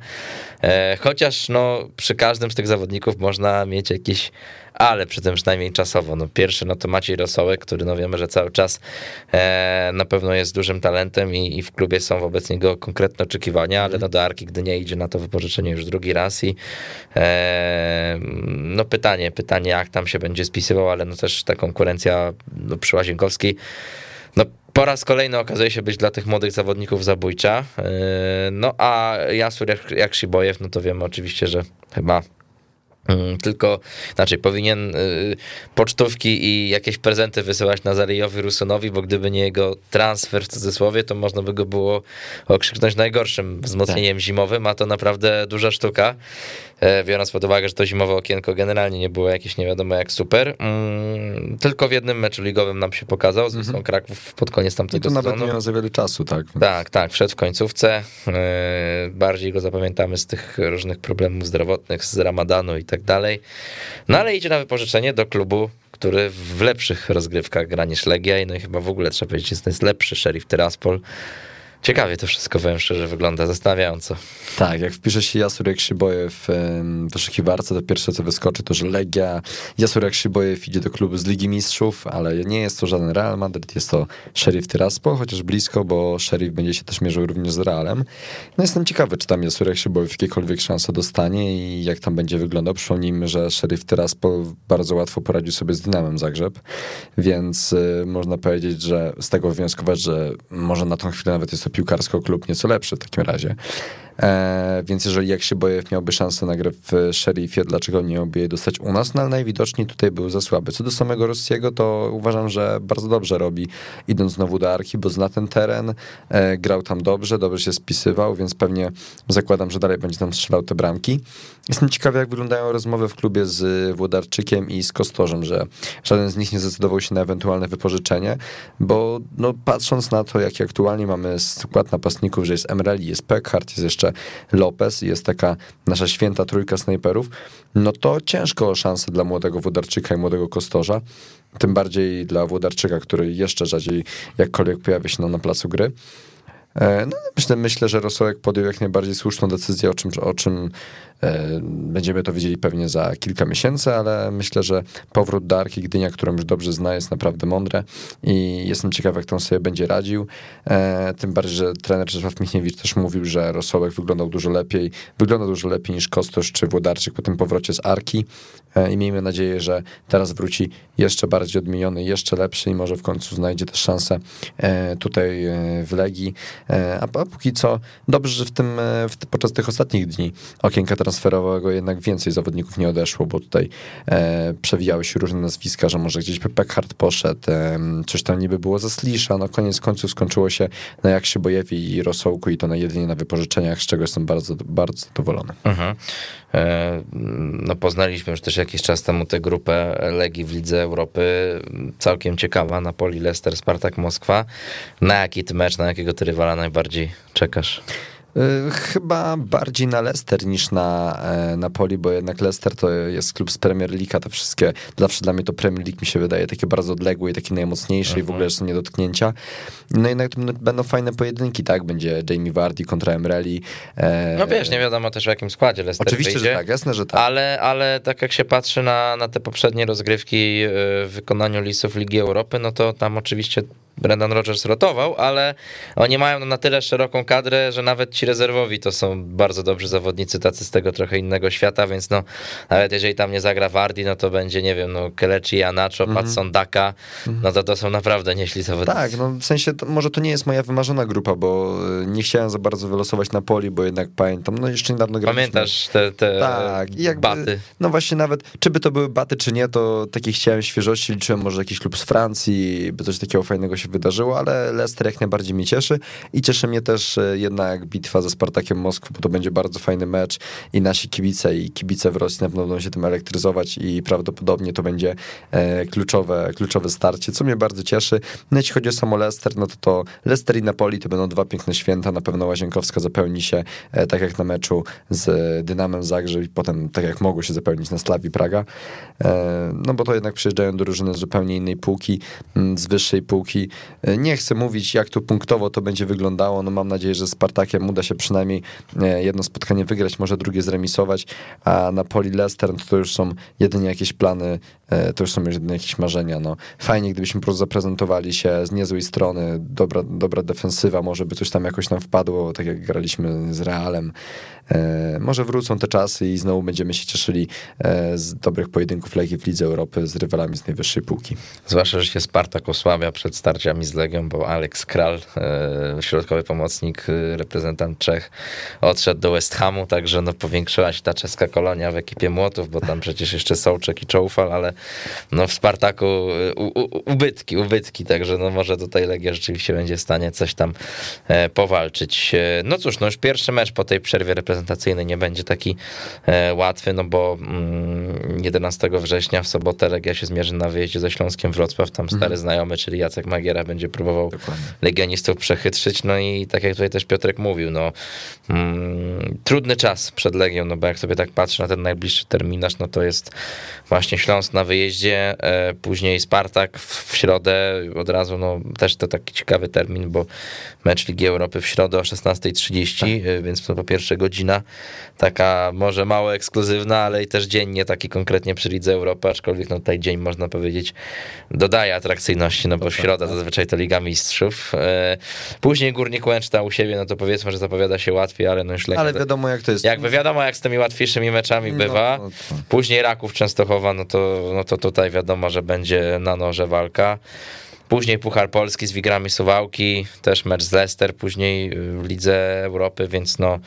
E, chociaż no przy każdym z tych zawodników można mieć jakiś ale przy tym przynajmniej czasowo. No pierwszy no to Maciej Rosołek, który no wiemy, że cały czas e, na pewno jest dużym talentem i, i, w klubie są wobec niego konkretne oczekiwania, ale no do Arki nie idzie na to wypożyczenie już drugi raz i e, no pytanie, pytanie jak tam się będzie spisywał, ale no też ta konkurencja no, przy Łazienkowskiej no po raz kolejny okazuje się być dla tych młodych zawodników zabójcza. E, no a Jasur jak, jak Szybojew, no to wiemy oczywiście, że chyba tylko, znaczy, powinien y, pocztówki i jakieś prezenty wysyłać Nazarejowi Rusunowi, bo gdyby nie jego transfer w cudzysłowie, to można by go było okrzyknąć najgorszym wzmocnieniem tak. zimowym, a to naprawdę duża sztuka. E, biorąc pod uwagę, że to zimowe okienko generalnie nie było jakieś nie wiadomo jak super. Mm, tylko w jednym meczu ligowym nam się pokazał, z Wisłą mm -hmm. Kraków pod koniec tamtego I to sezonu. nawet nie miał za wiele czasu, tak? Tak, tak, wszedł w końcówce. E, bardziej go zapamiętamy z tych różnych problemów zdrowotnych, z ramadanu i tak dalej. No ale idzie na wypożyczenie do klubu, który w lepszych rozgrywkach gra niż Legia i no i chyba w ogóle trzeba powiedzieć, że to jest lepszy Sheriff Tiraspol. Ciekawie to wszystko, powiem szczerze, wygląda zastanawiająco. Tak, jak wpisze się Jasurek Szybojew w wyszukiwarce, to pierwsze co wyskoczy to, że Legia, Jasurek Szybojew idzie do klubu z Ligi Mistrzów, ale nie jest to żaden Real Madrid, jest to Sheriff Tiraspol, chociaż blisko, bo Sheriff będzie się też mierzył również z Realem. No jestem ciekawy, czy tam Jasurek Szybojew jakiekolwiek szanse dostanie i jak tam będzie wyglądał. Przypomnijmy, że Sheriff Tiraspol bardzo łatwo poradził sobie z Dynamem Zagrzeb, więc y, można powiedzieć, że z tego wnioskować, że może na tą chwilę nawet jest piłkarsko klub nieco lepszy w takim razie. E, więc jeżeli jak się Bojew miałby szansę na grę w Sheriffie, dlaczego nie miałby jej dostać u nas? No ale najwidoczniej tutaj był za słaby. Co do samego Rossiego, to uważam, że bardzo dobrze robi, idąc znowu do Arki, bo zna ten teren, e, grał tam dobrze, dobrze się spisywał, więc pewnie zakładam, że dalej będzie tam strzelał te bramki. Jestem ciekawy, jak wyglądają rozmowy w klubie z Włodarczykiem i z Kostorzem, że żaden z nich nie zdecydował się na ewentualne wypożyczenie, bo no, patrząc na to, jaki aktualnie mamy skład napastników, że jest Emreli, jest Peckhart, jest jeszcze Lopez, jest taka nasza święta trójka snajperów, no to ciężko o szansę dla młodego Włodarczyka i młodego Kostorza, tym bardziej dla Włodarczyka, który jeszcze rzadziej jakkolwiek pojawia się na placu gry. E, no, myślę, myślę, że Rosołek podjął jak najbardziej słuszną decyzję, o czym, o czym będziemy to wiedzieli pewnie za kilka miesięcy, ale myślę, że powrót do Arki Gdynia, którą już dobrze zna, jest naprawdę mądre i jestem ciekaw, jak to sobie będzie radził. E, tym bardziej, że trener Czesław Michniewicz też mówił, że Rosołek wyglądał dużo lepiej, wygląda dużo lepiej niż Kostosz czy Włodarczyk po tym powrocie z Arki i miejmy nadzieję, że teraz wróci jeszcze bardziej odmieniony, jeszcze lepszy i może w końcu znajdzie też szansę tutaj w Legii. E, a, póki co dobrze, że w tym, e, podczas tych ostatnich dni okienka transferowego jednak więcej zawodników nie odeszło, bo tutaj e, przewijały się różne nazwiska, że może gdzieś Peckhardt poszedł, e, coś tam niby było ze Slisza, no koniec końców skończyło się na Jaksie Bojewi i Rosołku i to na jedynie na wypożyczeniach, z czego jestem bardzo, bardzo zadowolony. Mhm. E, no poznaliśmy już też jakiś czas temu tę grupę Legii w Lidze Europy, całkiem ciekawa, Napoli, Leicester, Spartak, Moskwa. Na jaki ty mecz, na jakiego ty rywala najbardziej czekasz? Y, chyba bardziej na Leicester niż na e, Napoli, bo jednak Leicester to jest klub z Premier League, te wszystkie, zawsze dla mnie to Premier League mi się wydaje takie bardzo odległe i takie najmocniejsze -huh. i w ogóle są nie dotknięcia. No jednak będą fajne pojedynki, tak? Będzie Jamie Vardy kontra Emreli. E... No wiesz, nie wiadomo też w jakim składzie Leicester Oczywiście, wyjdzie, że tak, jasne, że tak. Ale, ale tak jak się patrzy na, na te poprzednie rozgrywki e, w wykonaniu listów Ligi Europy, no to tam oczywiście Brendan Rodgers rotował, ale oni mają na tyle szeroką kadrę, że nawet ci rezerwowi to są bardzo dobrzy zawodnicy, tacy z tego trochę innego świata, więc no nawet jeżeli tam nie zagra Wardi, no to będzie, nie wiem, no Kelechi, Anacho, mm -hmm. Patson Daka, -hmm. no to to są naprawdę nieśli zawodnicy. Tak, no w sensie to, może to nie jest moja wymarzona grupa, bo y, nie chciałem za bardzo wylosować na poli, bo jednak pamiętam, no jeszcze niedawno graliśmy. Pamiętasz te, te tak, jakby, baty? No właśnie nawet, czy by to były baty, czy nie, to takie chciałem świeżości, liczyłem może jakiś klub z Francji, by coś takiego fajnego się wydarzyło, ale Leicester jak najbardziej mnie cieszy i cieszy mnie też e, jednak bitwa ze Spartakiem Moskwy, bo to będzie bardzo fajny mecz i nasi kibice i kibice w Rosji na pewno będą się tym elektryzować i prawdopodobnie to będzie e, kluczowe, kluczowe starcie, co mnie bardzo cieszy. No jeśli chodzi o samo Leicester, no to to Leicester i Napoli to będą dwa piękne święta, na pewno Łazienkowska zapełni się e, tak jak na meczu z Dynamem Zagrzeb i potem tak jak mogło się zapełnić na Slawi Praga, no bo to jednak przyjeżdżają drużyny z zupełnie innej półki, z wyższej półki, Nie chcę mówić, jak tu punktowo to będzie wyglądało. No mam nadzieję, że z Spartakiem uda się przynajmniej jedno spotkanie wygrać, może drugie zremisować, a na Poli Leicester to, to już są jedynie jakieś plany, to już są jedynie jakieś marzenia. No, fajnie, gdybyśmy po prostu zaprezentowali się z niezłej strony, dobra, dobra defensywa, może by coś tam jakoś nam wpadło, tak jak graliśmy z Realem. E, może wrócą te czasy i znowu będziemy się cieszyli e, z dobrych pojedynków Legii w Lidze Europy z rywalami z najwyższej półki. Zwłaszcza, że się Spartak osłabia przed starciami z Legią, bo Alex Kral, e, środkowy pomocnik, reprezentant Czech, odszedł do West Hamu, także no powiększyła się ta czeska kolonia w ekipie Młotów, bo tam przecież jeszcze Sołczek i Czoufal, ale no w Spartaku u, u, ubytki, ubytki, także no może tutaj Legia rzeczywiście będzie w stanie coś tam powalczyć. No cóż, no już pierwszy mecz po tej przerwie reprezentacyjnej nie będzie taki e, łatwy, no bo 11 mm, września w sobotę Legia się zmierzy na wyjeździe ze Śląskiem Wrocław, tam stary mhm. znajomy, czyli Jacek Magiera będzie próbował Dokładnie. legionistów przechytrzyć, no i tak jak tutaj też Piotrek mówił, no mm, trudny czas przed Legią, no bo jak sobie tak patrzę na ten najbliższy terminarz, no to jest właśnie Śląsk na wyjeździe, e, później Spartak w, w środę, od razu no też to taki ciekawy termin, bo mecz Ligi Europy w środę o 16.30, tak. E, więc to po pierwsze godzina taka może mało ekskluzywna, ale i też dziennie taki konkretnie przy Lidze Europy, aczkolwiek no tutaj dzień można powiedzieć dodaje atrakcyjności, no bo w środę zazwyczaj to Liga Mistrzów. E, później Górnik Łęczna u siebie, no to powiedzmy, że zapowiada się łatwiej, ale no już lepiej. Ale wiadomo jak to jest. Jakby wiadomo jak z tymi łatwiejszymi meczami no, bywa. No, no, później Raków Częstochowa, no to, no to tutaj wiadomo, że będzie na noże walka. Później Puchar Polski z Wigrami Suwałki, też mecz z Leicester, później w Lidze Europy, więc no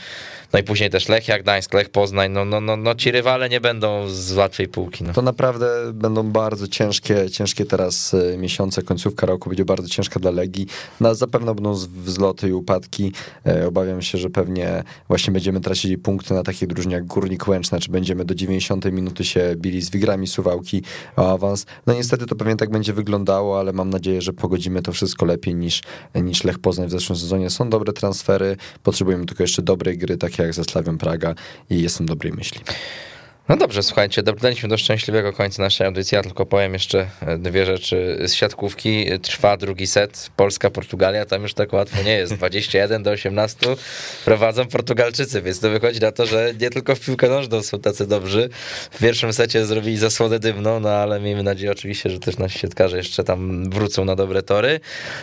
no i później też Lechia Gdańsk, Lech Poznań, no, no, no, no ci rywale nie będą z łatwej półki. No. To naprawdę będą bardzo ciężkie, ciężkie teraz e, miesiące, końcówka roku będzie bardzo ciężka dla Legii. No, zapewne będą wzloty i upadki. E, obawiam się, że pewnie właśnie będziemy tracili punkty na takich drużynie jak Górnik Łęczna, czy będziemy do 90 minuty się bili z Wigrami Suwałki o awans. No niestety to pewnie tak będzie wyglądało, ale mam nadzieję, że pogodzimy to wszystko lepiej niż, niż Lech Poznań w zeszłym sezonie. Są dobre transfery, potrzebujemy tylko jeszcze dobrej gry, takie jak ze Slawią Praga i jestem dobrej myśli. No dobrze, słuchajcie, dobrnęliśmy do szczęśliwego końca naszej audycji. Ja tylko powiem jeszcze e, dwie rzeczy z siatkówki. Trwa drugi set, Polska-Portugalia, tam już tak łatwo nie jest. 21 do 18 prowadzą Portugalczycy, więc to wychodzi na to, że nie tylko w piłkę nożną są tacy dobrzy. W pierwszym secie zrobili zasłodę dymną, no ale miejmy nadzieję oczywiście, że też nasi siatkarze jeszcze tam wrócą na dobre tory.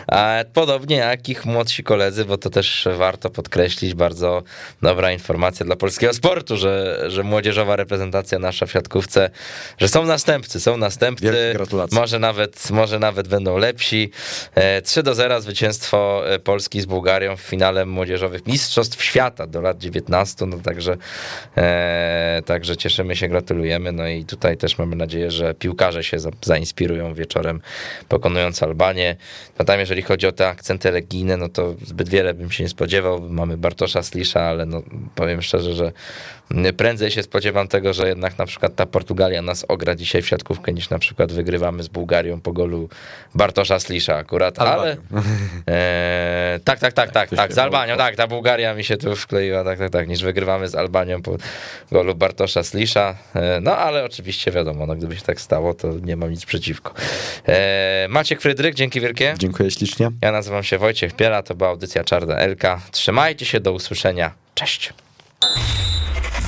A podobnie jak ich młodsi koledzy, bo to też warto podkreślić, bardzo dobra informacja dla polskiego sportu, że, że młodzieżowa reprezentacja reprezentacja nasza w siatkówce, że są następcy, są następcy. Może nawet, może nawet będą lepsi. 3 e, do 0 zwycięstwo e, Polski z Bułgarią w finale młodzieżowych Mistrzostw Świata do lat 19, no także, e, także cieszymy się, gratulujemy. No i tutaj też mamy nadzieję, że piłkarze się za, zainspirują wieczorem pokonując Albanię. No tam jeżeli chodzi o te akcenty legijne, no to zbyt wiele bym się nie spodziewał. Mamy Bartosza Slisza, ale no powiem szczerze, że prędzej się spodziewam tego, że jednak na przykład ta Portugalia nas ogra dzisiaj w siatkówkę, niż na przykład wygrywamy z Bułgarią po golu Bartosza Slisza akurat, ale e, tak, tak, tak, tak, tak, z Albanią, tak, ta Bułgaria mi się tu wkleiła, tak, tak, tak, niż wygrywamy z Albanią po golu Bartosza Slisza, e, no ale oczywiście wiadomo, no gdyby się tak stało, to nie mam nic przeciwko. E, Maciek Frydryk, dzięki wielkie. Dziękuję ślicznie. Ja nazywam się Wojciech Piela, to była audycja Czarna Elka. Trzymajcie się, do usłyszenia. Cześć.